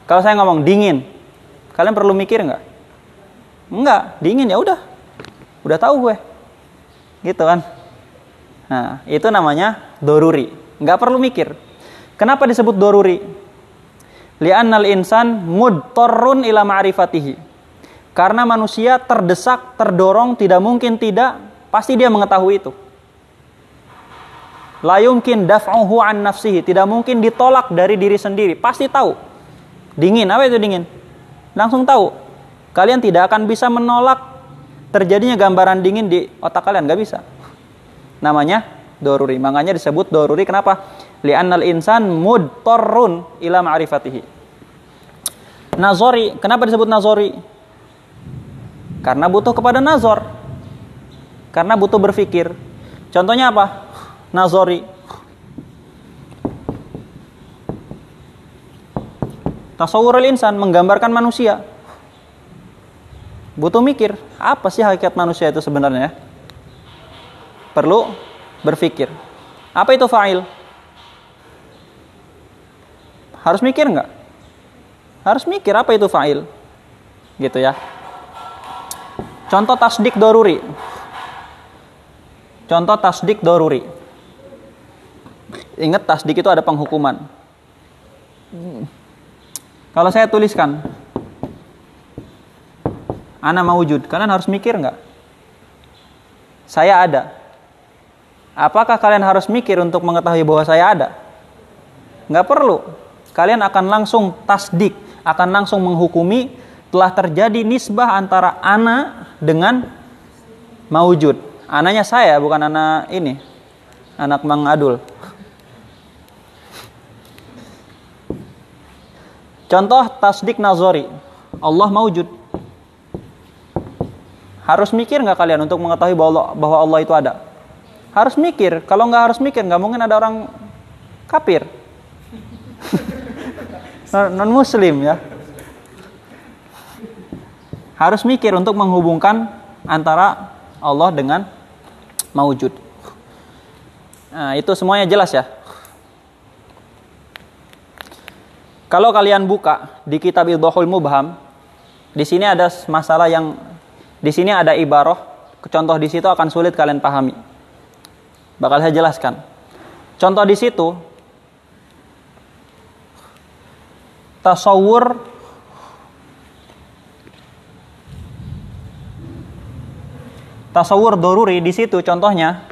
Kalau saya ngomong dingin, kalian perlu mikir nggak? Enggak, dingin ya udah, Udah tahu gue. Gitu kan. Nah, itu namanya doruri. Nggak perlu mikir. Kenapa disebut doruri? Li'annal insan mudtorrun ila ma'rifatihi. Karena manusia terdesak, terdorong, tidak mungkin tidak, pasti dia mengetahui itu. La yumkin daf'uhu an nafsihi. Tidak mungkin ditolak dari diri sendiri. Pasti tahu. Dingin, apa itu dingin? Langsung tahu. Kalian tidak akan bisa menolak terjadinya gambaran dingin di otak kalian nggak bisa. Namanya doruri. Makanya disebut doruri kenapa? Li'annal insan mudtorrun ila ma'rifatihi. Nazori. Kenapa disebut nazori? Karena butuh kepada nazor. Karena butuh berpikir. Contohnya apa? Nazori tasawurul insan menggambarkan manusia. Butuh mikir apa sih hakikat manusia itu sebenarnya perlu berpikir. Apa itu fa'il? Harus mikir nggak? Harus mikir apa itu fa'il? Gitu ya. Contoh tasdik doruri. Contoh tasdik doruri. Ingat tasdik itu ada penghukuman kalau saya tuliskan Ana wujud. Kalian harus mikir nggak? Saya ada. Apakah kalian harus mikir untuk mengetahui bahwa saya ada? Nggak perlu. Kalian akan langsung tasdik, akan langsung menghukumi telah terjadi nisbah antara ana dengan mawujud. Ananya saya, bukan anak ini. Anak Mang Adul. Contoh tasdik nazori. Allah mawujud. Harus mikir nggak kalian untuk mengetahui bahwa Allah, bahwa Allah itu ada? Harus mikir. Kalau nggak harus mikir, nggak mungkin ada orang kafir. non muslim ya. Harus mikir untuk menghubungkan antara Allah dengan maujud. Nah, itu semuanya jelas ya. Kalau kalian buka di kitab Idhahul Mubham, di sini ada masalah yang di sini ada ibaroh, contoh di situ akan sulit kalian pahami. Bakal saya jelaskan. Contoh di situ tasawur tasawur doruri di situ contohnya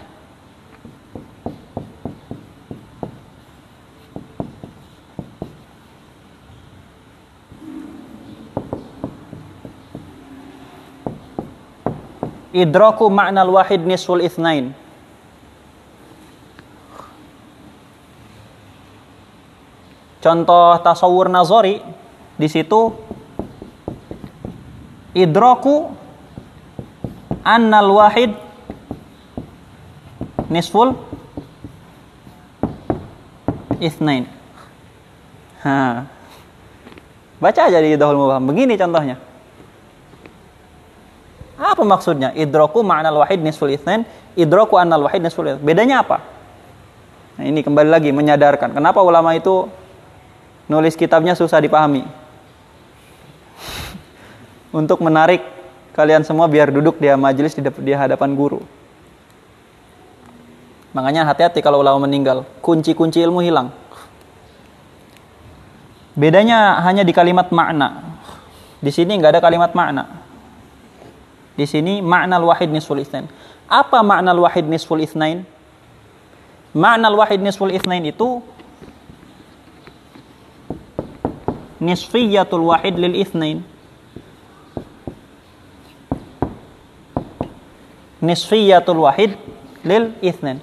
idraku al wahid nisful ithnain Contoh tasawur nazori di situ idraku annal wahid nisful ithnain. Ha. Baca aja di Idhul Mubham. Begini contohnya. Apa maksudnya? Idraku ma'nal wahid nisful ithnain, idraku annal wahid nisful ithnain. Bedanya apa? Nah, ini kembali lagi menyadarkan. Kenapa ulama itu nulis kitabnya susah dipahami? Untuk menarik kalian semua biar duduk di majelis di hadapan guru. Makanya hati-hati kalau ulama meninggal, kunci-kunci ilmu hilang. Bedanya hanya di kalimat makna. Di sini nggak ada kalimat makna. Di sini makna wahid nisful itsnain. Apa makna wahid nisful itsnain? Makna wahid nisful itsnain itu nisfiyatul wahid lil itsnain. Nisfiyatul wahid lil itsnain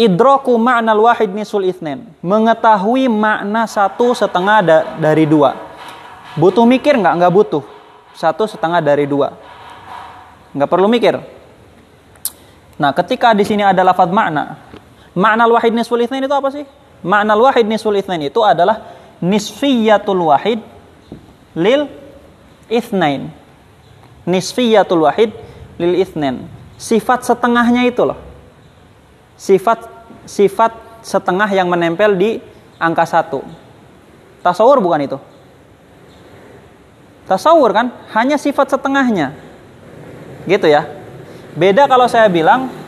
Idraku makna wahid nisul ithnen. Mengetahui makna satu setengah da dari dua. Butuh mikir nggak? Nggak butuh. Satu setengah dari dua. Nggak perlu mikir. Nah, ketika di sini ada lafadz makna. Makna wahid nisul ithnen itu apa sih? Makna wahid nisul ithnen itu adalah nisfiyatul wahid lil ithnain. Nisfiyatul wahid lil ithnain. Sifat setengahnya itu loh sifat sifat setengah yang menempel di angka satu. Tasawur bukan itu? Tasawur kan hanya sifat setengahnya. Gitu ya. Beda kalau saya bilang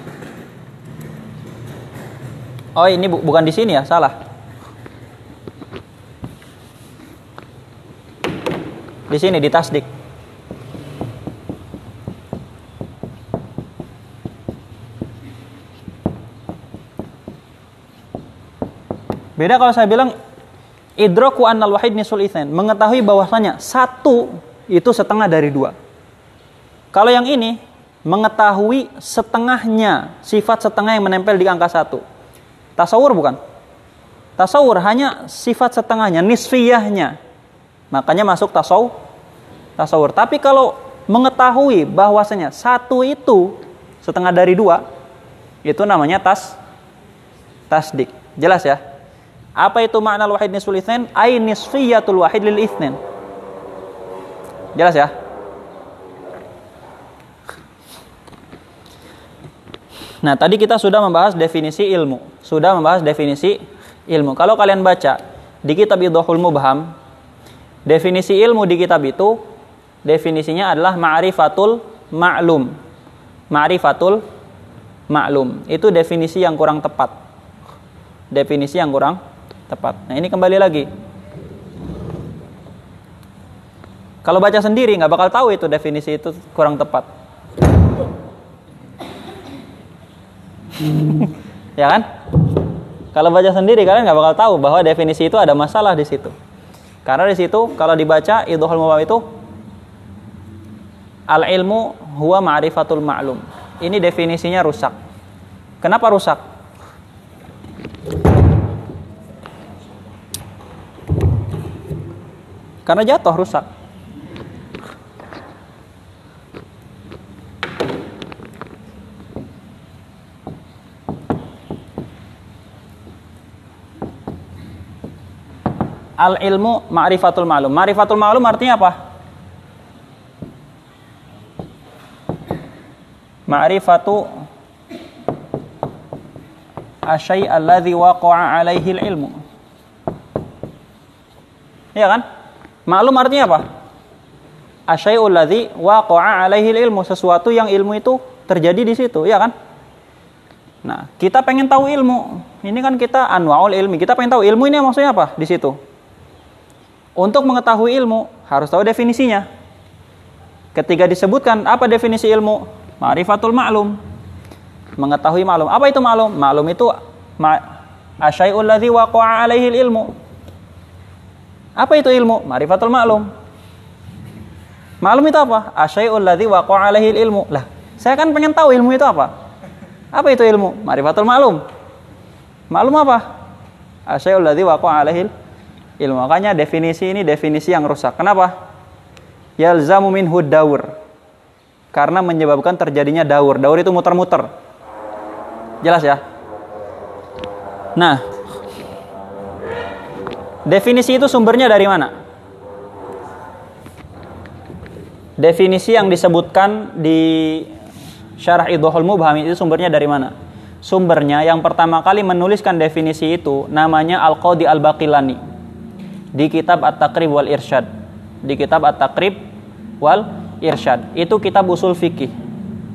Oh, ini bu bukan di sini ya, salah. Di sini di tasdik. Beda kalau saya bilang idraku annal wahid nisul mengetahui bahwasanya satu itu setengah dari dua. Kalau yang ini mengetahui setengahnya, sifat setengah yang menempel di angka satu. Tasawur bukan? Tasawur hanya sifat setengahnya, nisfiyahnya. Makanya masuk tasawur. Tasawur. Tapi kalau mengetahui bahwasanya satu itu setengah dari dua, itu namanya tas tasdik. Jelas ya? Apa itu makna wahid nisful itsnain? Ai nisfiyatul wahid lil itsnain. Jelas ya? Nah, tadi kita sudah membahas definisi ilmu. Sudah membahas definisi ilmu. Kalau kalian baca di kitab Idhul Mubham, definisi ilmu di kitab itu definisinya adalah ma'rifatul ma'lum. Ma'rifatul ma'lum. Itu definisi yang kurang tepat. Definisi yang kurang tepat. Nah ini kembali lagi. Kalau baca sendiri nggak bakal tahu itu definisi itu kurang tepat. ya kan? Kalau baca sendiri kalian nggak bakal tahu bahwa definisi itu ada masalah di situ. Karena di situ kalau dibaca idhul mubam itu al ilmu huwa ma'rifatul ma'lum. Ini definisinya rusak. Kenapa rusak? Karena jatuh rusak. Al ilmu ma'rifatul ma'lum. Ma'rifatul ma'lum artinya apa? Ma'rifatu asyai alladhi waqa'a alaihi ilmu. Iya kan? Maklum artinya apa? Asyai'ul ladzi waqa'a alaihi ilmu, sesuatu yang ilmu itu terjadi di situ, ya kan? Nah, kita pengen tahu ilmu. Ini kan kita anwaul ilmi. Kita pengen tahu ilmu ini maksudnya apa di situ. Untuk mengetahui ilmu harus tahu definisinya. Ketika disebutkan apa definisi ilmu? Ma'rifatul ma'lum. Mengetahui maklum. Apa itu maklum? Maklum itu ma asyai'ul ladzi waqa'a alaihi ilmu apa itu ilmu? Marifatul maklum. Maklum itu apa? Asyai'ul ladzi waqa'a alaihi ilmu. Lah, saya kan pengen tahu ilmu itu apa? Apa itu ilmu? Marifatul maklum. Maklum apa? Asyai'ul ladzi waqa'a alaihi ilmu. Makanya definisi ini definisi yang rusak. Kenapa? Yalzamu minhu daur. Karena menyebabkan terjadinya daur. Daur itu muter-muter. Jelas ya? Nah, definisi itu sumbernya dari mana? Definisi yang disebutkan di Syarah Idhul Mubham itu sumbernya dari mana? Sumbernya yang pertama kali menuliskan definisi itu namanya Al-Qadi Al-Baqilani di kitab At-Taqrib wal Irsyad. Di kitab At-Taqrib wal Irsyad. Itu kitab usul fikih.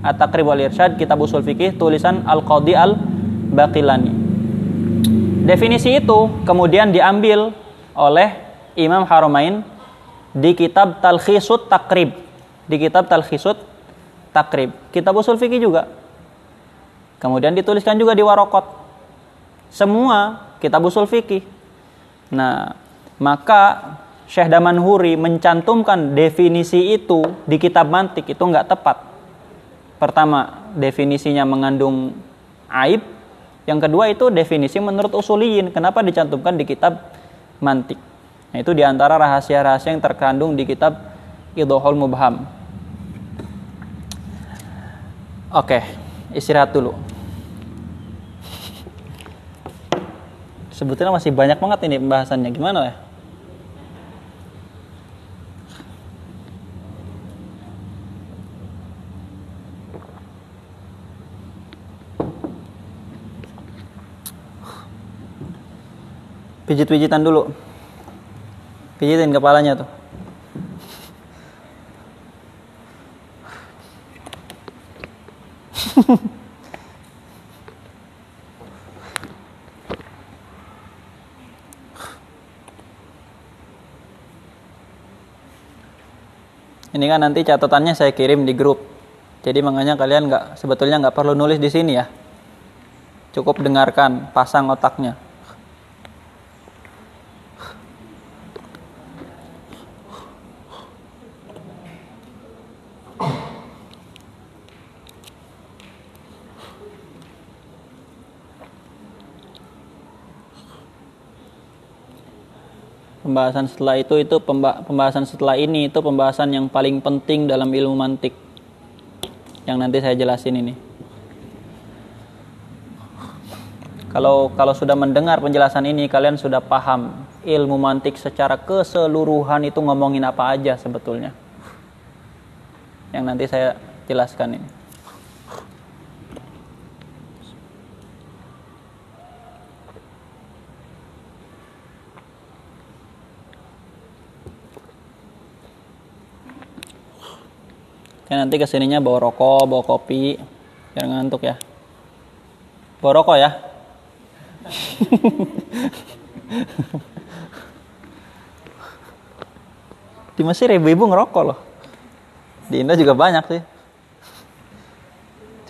At-Taqrib wal Irsyad kitab usul fikih tulisan Al-Qadi Al-Baqilani. Definisi itu kemudian diambil oleh Imam Haramain di kitab Talkhisut Takrib. Di kitab Talkhisut Takrib. Kitab usul fikih juga Kemudian dituliskan juga di warokot. Semua kitab usul fikih. Nah, maka Syekh Damanhuri mencantumkan definisi itu di kitab mantik itu nggak tepat. Pertama, definisinya mengandung aib. Yang kedua itu definisi menurut usuliyin. Kenapa dicantumkan di kitab mantik? Nah, itu di antara rahasia-rahasia yang terkandung di kitab Idhohul Mubham. Oke, istirahat dulu. Sebetulnya masih banyak banget ini pembahasannya. Gimana ya? Pijit-pijitan dulu. Pijitin kepalanya tuh. Ini kan nanti catatannya saya kirim di grup. Jadi makanya kalian nggak sebetulnya nggak perlu nulis di sini ya. Cukup dengarkan, pasang otaknya. Pembahasan setelah itu itu pembahasan setelah ini itu pembahasan yang paling penting dalam ilmu mantik. Yang nanti saya jelasin ini. Kalau kalau sudah mendengar penjelasan ini kalian sudah paham ilmu mantik secara keseluruhan itu ngomongin apa aja sebetulnya. Yang nanti saya jelaskan ini Oke, nanti ke sininya bawa rokok, bawa kopi, biar ngantuk ya. Bawa rokok ya. di Mesir ibu-ibu ngerokok loh. Di Indo juga banyak sih.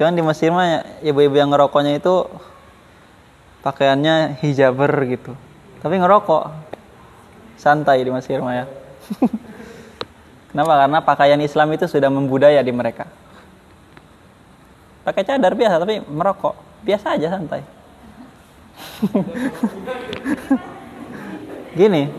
Cuman di Mesir mah ibu-ibu yang ngerokoknya itu pakaiannya hijaber gitu. Tapi ngerokok. Santai di Mesir mah ya. Kenapa? Karena pakaian Islam itu sudah membudaya di mereka. Pakai cadar biasa tapi merokok biasa aja santai. Gini,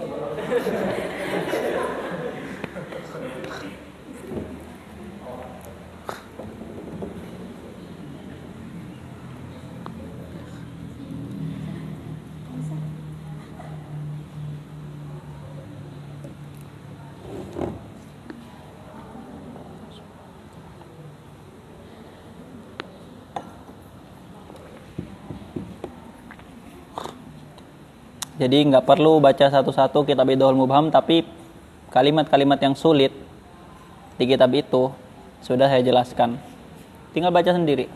Jadi nggak perlu baca satu-satu kitab Idhul Mubham, tapi kalimat-kalimat yang sulit di kitab itu sudah saya jelaskan. Tinggal baca sendiri.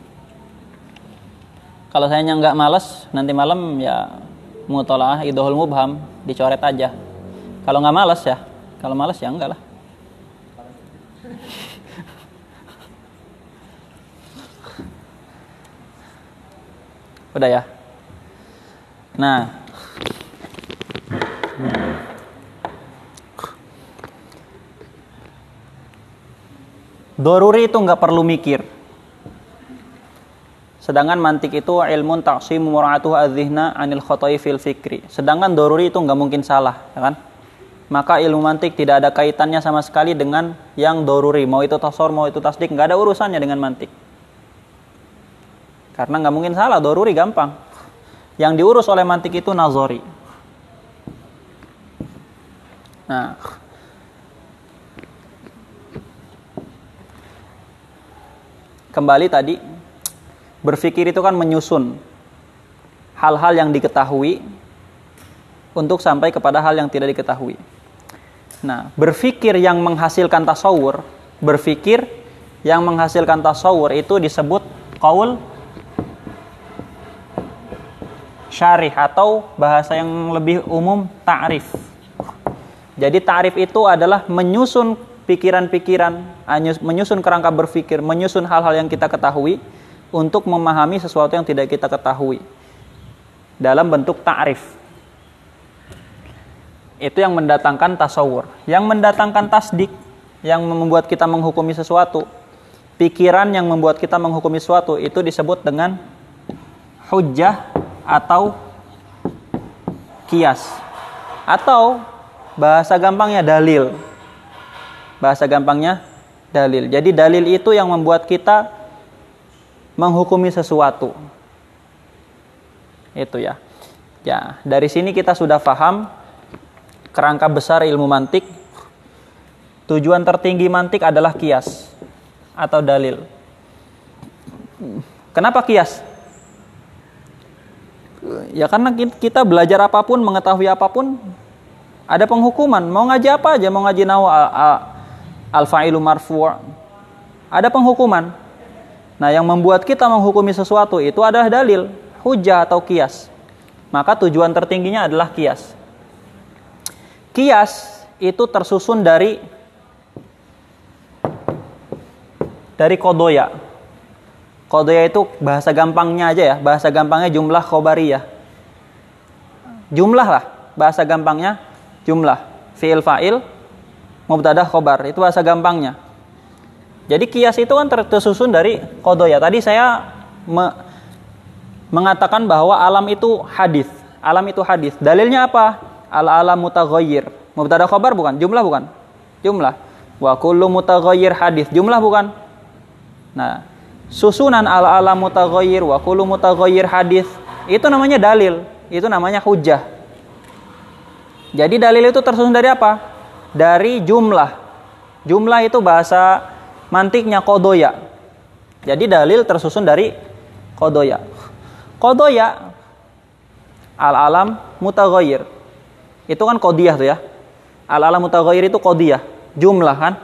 Kalau saya nggak males, nanti malam ya mutolaah Idhul Mubham dicoret aja. Kalau nggak males ya, kalau males ya enggak lah. Udah ya. Nah, Doruri itu nggak perlu mikir. Sedangkan mantik itu ilmun taqsim mura'atuhu adzihna anil khotai fil fikri. Sedangkan doruri itu nggak mungkin salah, ya kan? Maka ilmu mantik tidak ada kaitannya sama sekali dengan yang doruri. Mau itu tasor, mau itu tasdik, nggak ada urusannya dengan mantik. Karena nggak mungkin salah, doruri gampang. Yang diurus oleh mantik itu nazori. Nah, kembali tadi berpikir itu kan menyusun hal-hal yang diketahui untuk sampai kepada hal yang tidak diketahui. Nah, berpikir yang menghasilkan tasawur, berpikir yang menghasilkan tasawur itu disebut kaul syarih atau bahasa yang lebih umum ta'rif. Jadi ta'rif itu adalah menyusun pikiran-pikiran, menyusun kerangka berpikir, menyusun hal-hal yang kita ketahui untuk memahami sesuatu yang tidak kita ketahui dalam bentuk ta'rif. Itu yang mendatangkan tasawur. Yang mendatangkan tasdik, yang membuat kita menghukumi sesuatu, pikiran yang membuat kita menghukumi sesuatu itu disebut dengan hujjah atau kias. Atau bahasa gampangnya dalil. Bahasa gampangnya dalil. Jadi dalil itu yang membuat kita menghukumi sesuatu. Itu ya. Ya, dari sini kita sudah paham kerangka besar ilmu mantik. Tujuan tertinggi mantik adalah kias atau dalil. Kenapa kias? Ya karena kita belajar apa pun, mengetahui apa pun, ada penghukuman. Mau ngaji apa aja, mau ngaji nawa al-fa'ilu marfu' ada penghukuman. Nah, yang membuat kita menghukumi sesuatu itu adalah dalil, hujah atau kias. Maka tujuan tertingginya adalah kias. Kias itu tersusun dari dari kodoya. Kodoya itu bahasa gampangnya aja ya, bahasa gampangnya jumlah khobariyah. Jumlah lah, bahasa gampangnya jumlah. Fi'il fa'il, mubtada khobar, itu bahasa gampangnya. Jadi kias itu kan tersusun dari kodoya. Tadi saya me mengatakan bahwa alam itu hadis. Alam itu hadis. Dalilnya apa? Al alam mutaghayyir. Mubtada khabar bukan? Jumlah bukan? Jumlah. Wa kullu mutaghayyir hadis. Jumlah bukan? Nah, susunan al alam mutaghayyir wa kullu mutaghayyir hadis itu namanya dalil. Itu namanya hujah. Jadi dalil itu tersusun dari apa? Dari jumlah. Jumlah itu bahasa mantiknya kodoya. Jadi dalil tersusun dari kodoya. Kodoya al-alam mutagoyir. Itu kan kodiyah tuh ya. Al-alam mutagoyir itu kodiyah. Jumlah kan.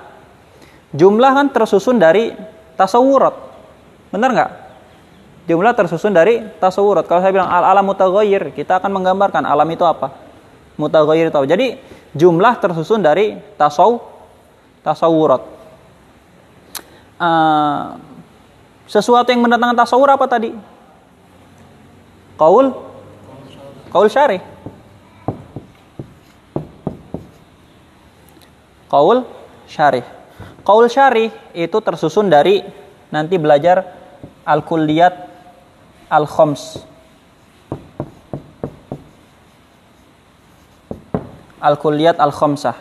Jumlah kan tersusun dari tasawurat. Benar nggak? Jumlah tersusun dari tasawurat. Kalau saya bilang al-alam mutagoyir, kita akan menggambarkan alam itu apa. Mutagoyir itu apa. Jadi jumlah tersusun dari tasaw tasawurat uh, sesuatu yang mendatangkan tasawur apa tadi? Kaul Kaul syari. Kaul syari. Kaul syari itu tersusun dari nanti belajar al-kulliyat al-khoms. Al-kulliyat al-khomsah.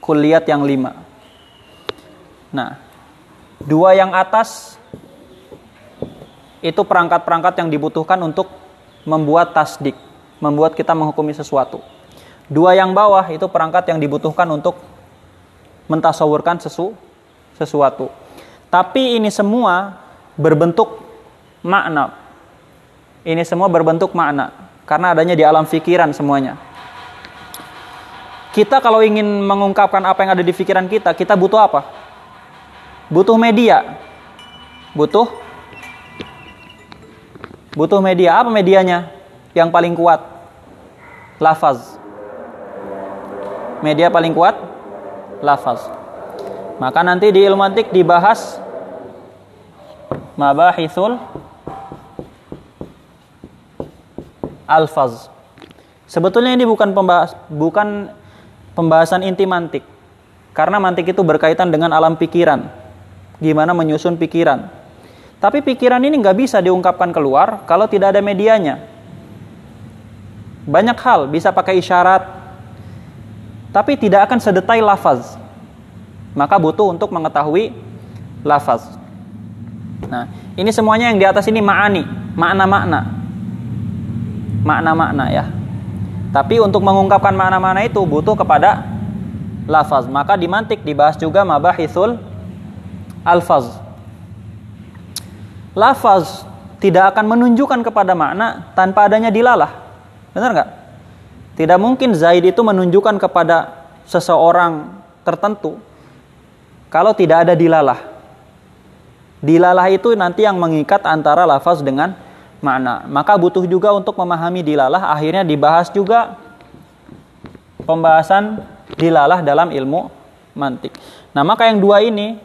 Kulliyat yang lima. Nah, Dua yang atas itu perangkat-perangkat yang dibutuhkan untuk membuat tasdik, membuat kita menghukumi sesuatu. Dua yang bawah itu perangkat yang dibutuhkan untuk mentasawurkan sesu, sesuatu. Tapi ini semua berbentuk makna. Ini semua berbentuk makna karena adanya di alam pikiran semuanya. Kita kalau ingin mengungkapkan apa yang ada di pikiran kita, kita butuh apa? butuh media. Butuh butuh media. Apa medianya? Yang paling kuat? Lafaz. Media paling kuat? Lafaz. Maka nanti di ilmu antik dibahas mabahithul alfaz. Sebetulnya ini bukan pembahas, bukan pembahasan inti mantik. Karena mantik itu berkaitan dengan alam pikiran gimana menyusun pikiran. Tapi pikiran ini nggak bisa diungkapkan keluar kalau tidak ada medianya. Banyak hal bisa pakai isyarat, tapi tidak akan sedetail lafaz. Maka butuh untuk mengetahui lafaz. Nah, ini semuanya yang di atas ini ma'ani, makna-makna. Makna-makna ya. Tapi untuk mengungkapkan makna-makna itu butuh kepada lafaz. Maka di mantik dibahas juga mabahithul alfaz lafaz tidak akan menunjukkan kepada makna tanpa adanya dilalah. Benar nggak? Tidak mungkin Zaid itu menunjukkan kepada seseorang tertentu kalau tidak ada dilalah. Dilalah itu nanti yang mengikat antara lafaz dengan makna. Maka butuh juga untuk memahami dilalah akhirnya dibahas juga pembahasan dilalah dalam ilmu mantik. Nah, maka yang dua ini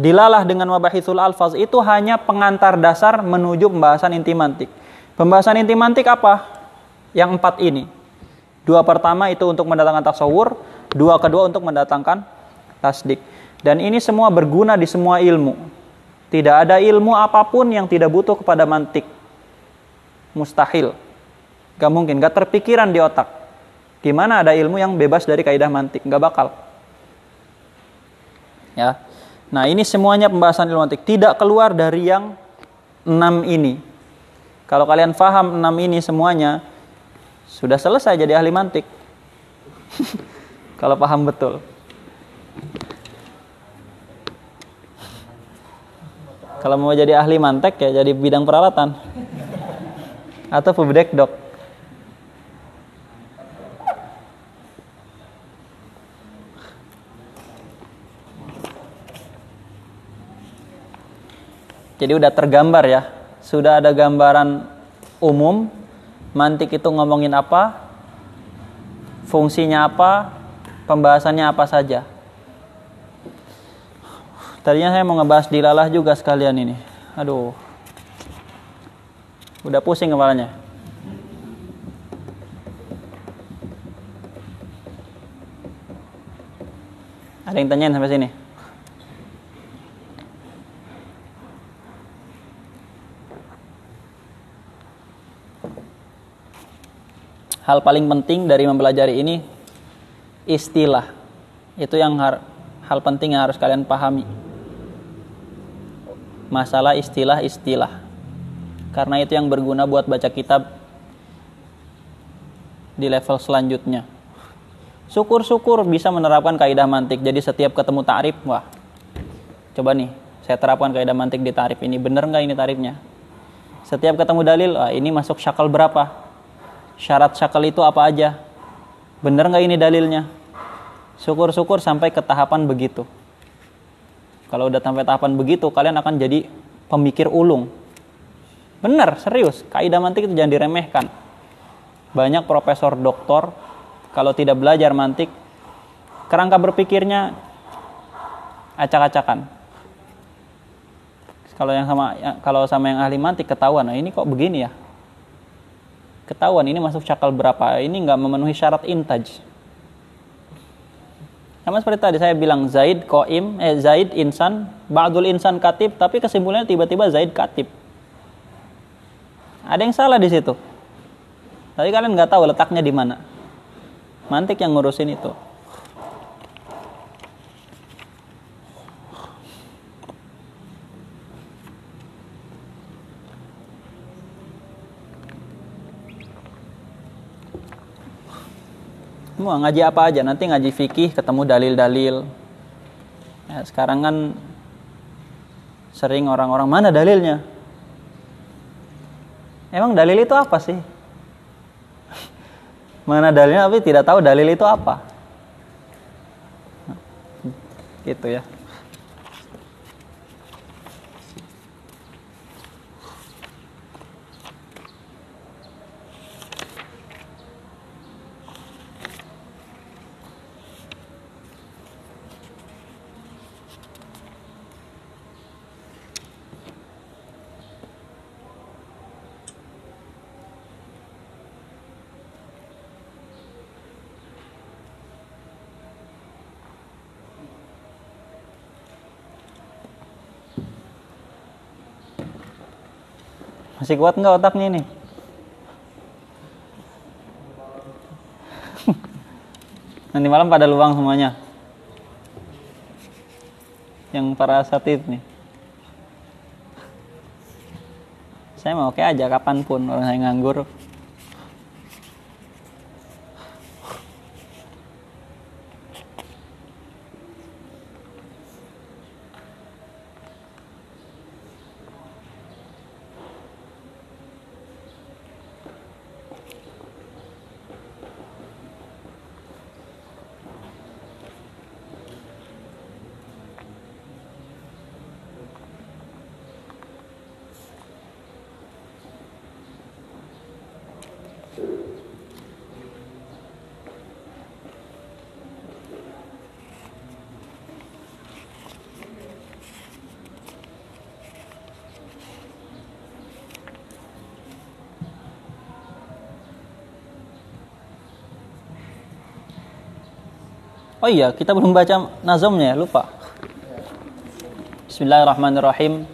dilalah dengan mabahithul alfaz itu hanya pengantar dasar menuju pembahasan inti mantik. Pembahasan inti mantik apa? Yang empat ini. Dua pertama itu untuk mendatangkan tasawur, dua kedua untuk mendatangkan tasdik. Dan ini semua berguna di semua ilmu. Tidak ada ilmu apa pun yang tidak butuh kepada mantik. Mustahil. Gak mungkin, gak terpikiran di otak. Gimana ada ilmu yang bebas dari kaidah mantik? Gak bakal. Ya, Nah ini semuanya pembahasan ilmu mantik. Tidak keluar dari yang enam ini. Kalau kalian faham enam ini semuanya, sudah selesai jadi ahli mantik. Kalau paham betul. Kalau mau jadi ahli mantek ya jadi bidang peralatan. Atau pebedek dok. Jadi udah tergambar ya. Sudah ada gambaran umum. Mantik itu ngomongin apa? Fungsinya apa? Pembahasannya apa saja? Tadinya saya mau ngebahas dilalah juga sekalian ini. Aduh. Udah pusing kepalanya. Ada yang tanyain sampai sini? hal paling penting dari mempelajari ini istilah. Itu yang hal penting yang harus kalian pahami. Masalah istilah-istilah. Karena itu yang berguna buat baca kitab di level selanjutnya. Syukur-syukur bisa menerapkan kaidah mantik. Jadi setiap ketemu ta'rif, wah. Coba nih, saya terapkan kaidah mantik di tarif ini. Bener nggak ini tarifnya? Setiap ketemu dalil, wah ini masuk syakal berapa? syarat syakal itu apa aja bener nggak ini dalilnya syukur-syukur sampai ke tahapan begitu kalau udah sampai tahapan begitu kalian akan jadi pemikir ulung. Bener serius. Kaidah mantik itu jangan diremehkan. Banyak profesor doktor kalau tidak belajar mantik kerangka berpikirnya acak-acakan. Kalau yang sama kalau sama yang ahli mantik ketahuan. Nah ini kok begini ya? Ketahuan ini masuk cakal berapa? Ini nggak memenuhi syarat intaj sama seperti tadi saya bilang Zaid koim eh Zaid insan ba'dul insan katib tapi kesimpulannya tiba-tiba Zaid katib. Ada yang salah di situ? Tapi kalian nggak tahu letaknya di mana. Mantik yang ngurusin itu Semua ngaji apa aja, nanti ngaji fikih ketemu dalil-dalil. Ya, sekarang kan sering orang-orang mana dalilnya? Emang dalil itu apa sih? mana dalilnya tapi tidak tahu dalil itu apa. Gitu ya. Masih kuat nggak otaknya ini? Nanti malam pada luang semuanya. Yang para satid nih. Saya mau oke aja kapan pun orang saya nganggur. Oh iya, kita belum baca nazamnya ya, lupa. Bismillahirrahmanirrahim.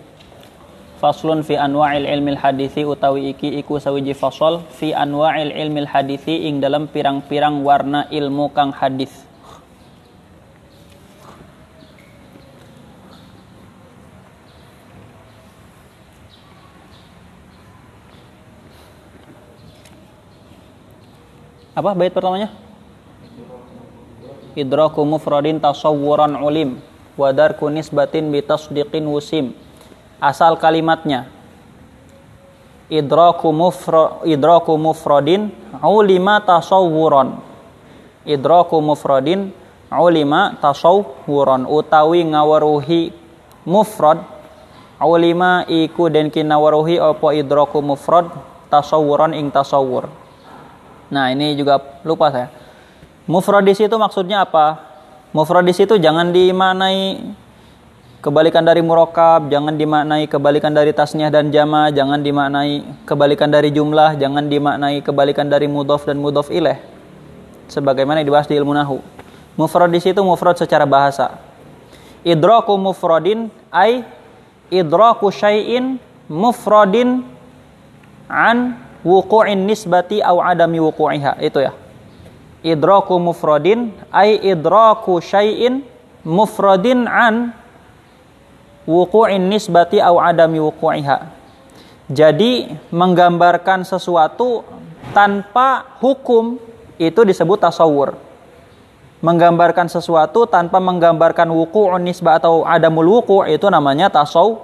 Faslun fi anwa'il ilmil hadithi utawi iki iku sawiji fasol fi anwa'il ilmil hadithi ing dalam pirang-pirang warna ilmu kang hadis. Apa bait pertamanya? Idraku mufradin tasawwuran ulim wadar kunis batin bitasdiqin wusim. Asal kalimatnya idraku mufra idraku mufradin ulima tasawwuran. Idraku mufradin ulima tasawwuran utawi ngawaruhi mufrad ulima iku den kinawaruhi apa idraku mufrad tasawwuran ing tasawwur. Nah ini juga lupa saya Mufradis itu maksudnya apa? Mufradis itu jangan dimaknai kebalikan dari murokab, jangan dimaknai kebalikan dari tasniah dan jama, jangan dimaknai kebalikan dari jumlah, jangan dimaknai kebalikan dari mudhof dan mudhof ilaih. Sebagaimana dibahas di ilmu nahu. Mufradis itu mufrad secara bahasa. Idraku mufradin ay idraku syai'in mufradin an wuqu'in nisbati au adami wuku'iha. Itu ya idraku mufradin ay idraku syai'in mufradin an wuku'in nisbati au adami wuku'iha. Jadi menggambarkan sesuatu tanpa hukum itu disebut tasawur. Menggambarkan sesuatu tanpa menggambarkan wuku'un nisbah atau adamul wuku' itu namanya tasaw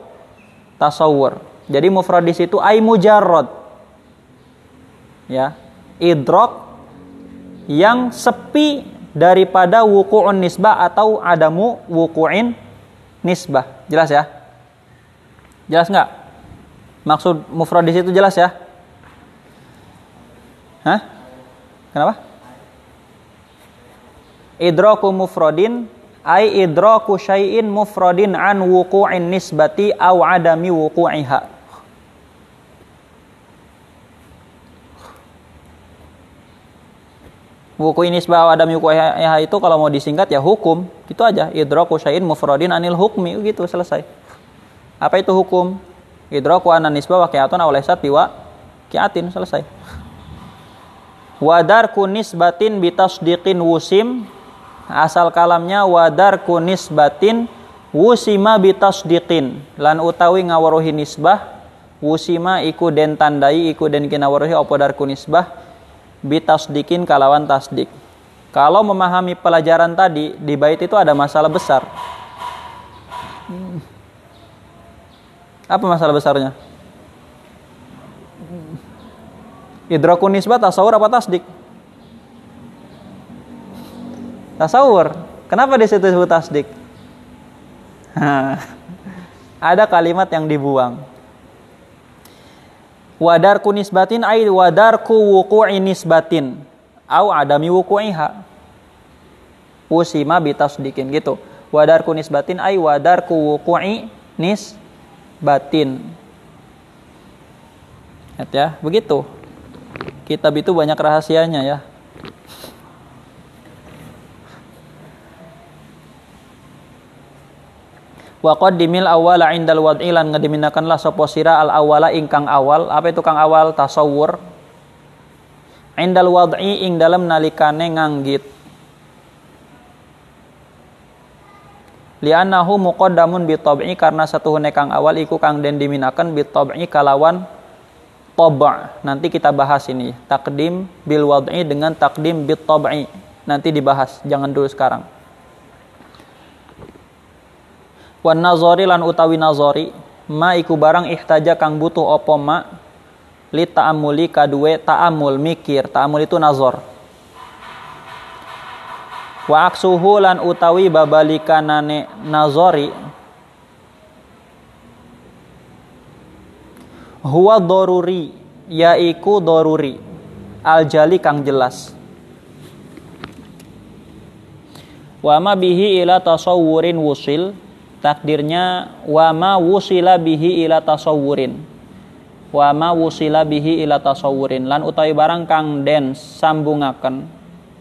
tasawur. Jadi mufrad di situ ay mujarrad. Ya. Idrak yang sepi daripada wuku'un nisbah atau adamu wuku'in nisbah. Jelas ya? Jelas nggak? Maksud mufrad di situ jelas ya? Hah? Kenapa? Idraku mufradin ay idraku syai'in mufradin an wuku'in nisbati aw adami wuku'iha. Buku ini sebab ada ya itu kalau mau disingkat ya hukum. Gitu aja. Idraku syai'in mufradin anil hukmi. Gitu selesai. Apa itu hukum? Idraku anan nisbah wa kiatun awal biwa kiatin. Selesai. Wadar kunis batin bitasdiqin wusim. Asal kalamnya wadar kunis batin wusima bitasdiqin. Lan utawi ngawaruhi nisbah. Wusima iku den tandai iku den kinawaruhi opodar kunisbah bitasdikin kalawan tasdik. Kalau memahami pelajaran tadi di bait itu ada masalah besar. Apa masalah besarnya? Idrakun nisbah tasawur apa tasdik? Tasawur. Kenapa di situ disebut tasdik? ada kalimat yang dibuang wadarku nisbatin ay wadarku wuku'i nisbatin. Au adami wuku'iha. Usima bitasdikin gitu. Wadarku nisbatin ay wadarku wuku'i nisbatin. Lihat ya begitu. Kitab itu banyak rahasianya ya wa qaddimil awwala indal wad'i lan ngadiminakanlah sapa sira al awwala ingkang awal. Apa itu kang awal? Tasawur indal wad'i ing dalam nalikane nganggit. Li'annahu muqaddamun bi tab'i karena satu kang awal iku kang den diminakan bi tab'i kalawan toba. Nanti kita bahas ini. Takdim bil wad'i dengan takdim bit tab'i. Nanti dibahas. Jangan dulu sekarang wan nazari lan utawi nazari ma iku barang ihtaja kang butuh opo ma? Li ta'amuli kadue ta'amul mikir. Ta'amul itu nazar wa aksuhu lan utawi babalikanane nazari huwa doruri yaiku doruri aljali kang jelas. Wa ma bihi ila tasawurin wusil takdirnya wa ma wusila bihi ila tasawurin. Wa ma wusila bihi ila tasawurin. Lan utawi barang kang den sambungaken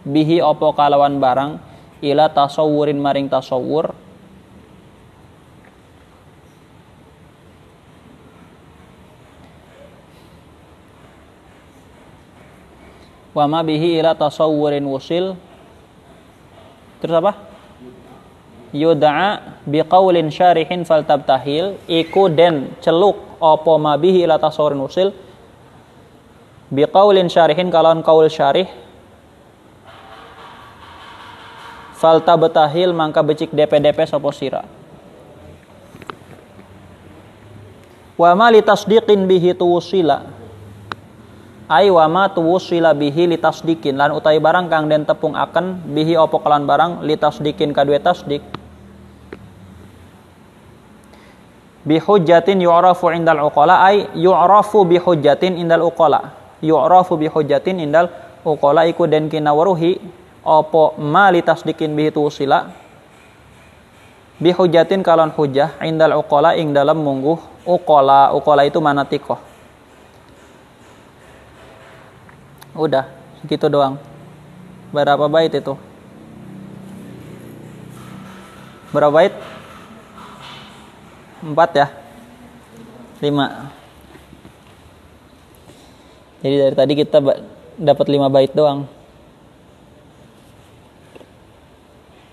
bihi opo kalawan barang ila tasawurin maring tasawur. Wa ma bihi ila tasawurin wusil. Terus apa yuda'a biqaulin syarihin faltabtahil iku den celuk opo mabihi ila tasawurin usil biqaulin syarihin kalon kaul syarih faltabtahil mangka becik DP-DP sopo sira. Wa ma litasdiqin bihi tuwusila ai wa ma tuwusila bihi litasdiqin lan utai barang kang den tepung akan bihi opo kalan barang litasdiqin kadue tasdik bihujjatin yu'rafu indal uqala ay yu'rafu bihujjatin indal uqala. Yu'rafu bihujjatin indal uqala iku den kinawaruhi opo ma litasdikin bihi tusila bihujjatin kalon hujjah indal uqala ing dalam mungguh uqala. Uqala itu mana tikoh? Udah segitu doang. Berapa bait itu? Berapa bait empat ya? Lima. Jadi dari tadi kita dapat lima bait doang.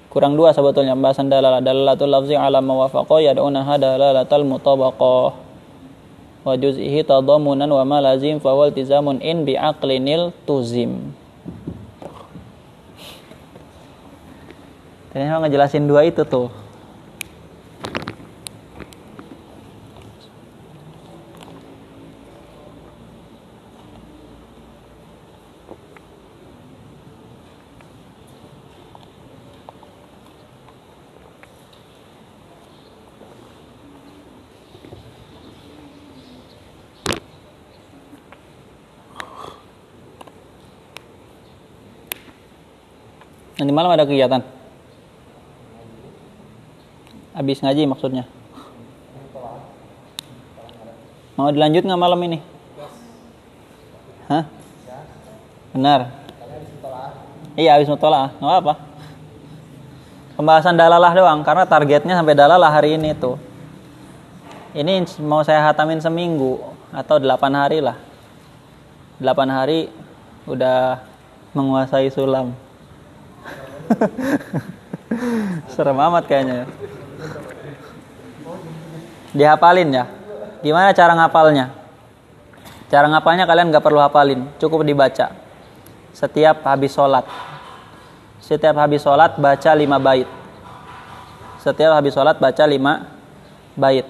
Kurang dua sebetulnya pembahasan dalalah dalalatul lafzi ala mawafaqo yad'unaha dalalatal mutabaqah wa juz'ihi tadamunan wa ma lazim fa wal tizamun in bi aqlinil tuzim. Ternyata ngejelasin dua itu tuh Nanti malam ada kegiatan? Habis ngaji maksudnya? Mau dilanjut nggak malam ini? Hah? Benar. Iya habis mutolaah, nggak apa. Pembahasan dalalah doang, karena targetnya sampai dalalah hari ini tuh. Ini mau saya hatamin seminggu atau delapan hari lah. Delapan hari udah menguasai sulam. Serem amat kayaknya. Dihafalin ya. Gimana cara ngapalnya? Cara ngapalnya kalian gak perlu hafalin, cukup dibaca. Setiap habis sholat. Setiap habis sholat baca lima bait. Setiap habis sholat baca lima bait.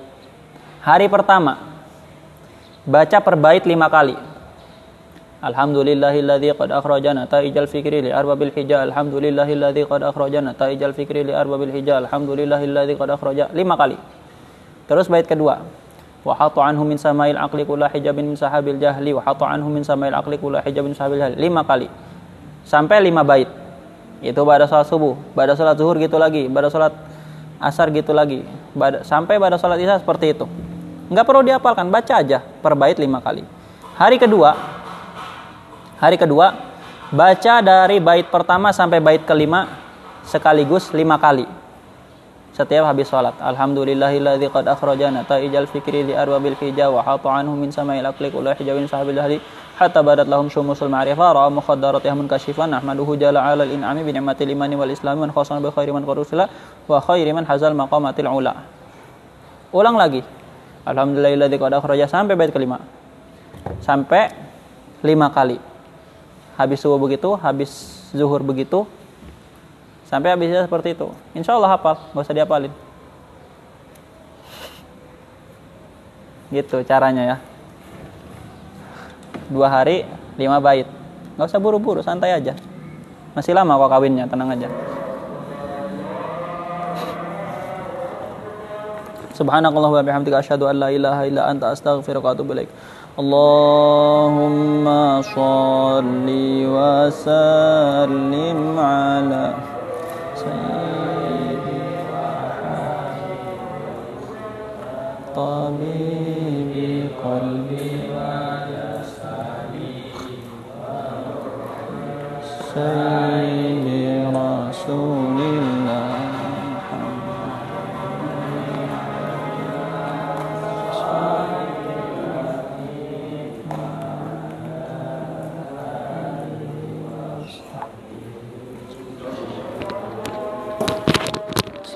Hari pertama baca per bait lima kali. Alhamdulillahilladzi qad akhrajana ta'ijal fikri li arbabil hija Alhamdulillahilladzi qad akhrajana ta'ijal fikri li arbabil hija Alhamdulillahilladzi qad akhraja lima kali. Terus bait kedua. Wa hatu anhu min samail aqli kulla hijabin min sahabil jahli wa hatu anhu min samail aqli kulla hijabin min sahabil jahli. Lima kali. Sampai lima bait. Itu pada salat subuh, pada salat zuhur gitu lagi, pada salat asar gitu lagi. Bada, sampai pada salat isya seperti itu. Enggak perlu dihafalkan, baca aja per bait lima kali. Hari kedua Hari kedua, baca dari bait pertama sampai bait kelima sekaligus lima kali. setiap habis sholat. Alhamdulillahilladzi qad akhrajana ta'ijal fikri li arwabil hija wa hata anhu min sama'il aqli kullu hijabin sahabil hadi hatta badat lahum syumusul ma'rifah ra'a mukhaddaratih munkashifan nahmaduhu jalla 'ala al-in'ami bi ni'matil imani wal islami man khasana bi khairi man qarusila wa khairi man hazal maqamatil ula. Ulang lagi. Alhamdulillahilladzi qad akhraja sampai bait kelima. Sampai lima kali. Habis subuh begitu, habis zuhur begitu, Sampai habisnya seperti itu. Insya Allah hafal, nggak usah diapalin. Gitu caranya ya. Dua hari, lima bait. Nggak usah buru-buru, santai aja. Masih lama kok kawinnya, tenang aja. Subhanakallah wa bihamdika asyhadu an la ilaha illa anta astaghfiruka wa atubu ilaik. اللهم صل وسلم على سيدي وحبيبي طبيب قلبي وجسدي سيدي رسول الله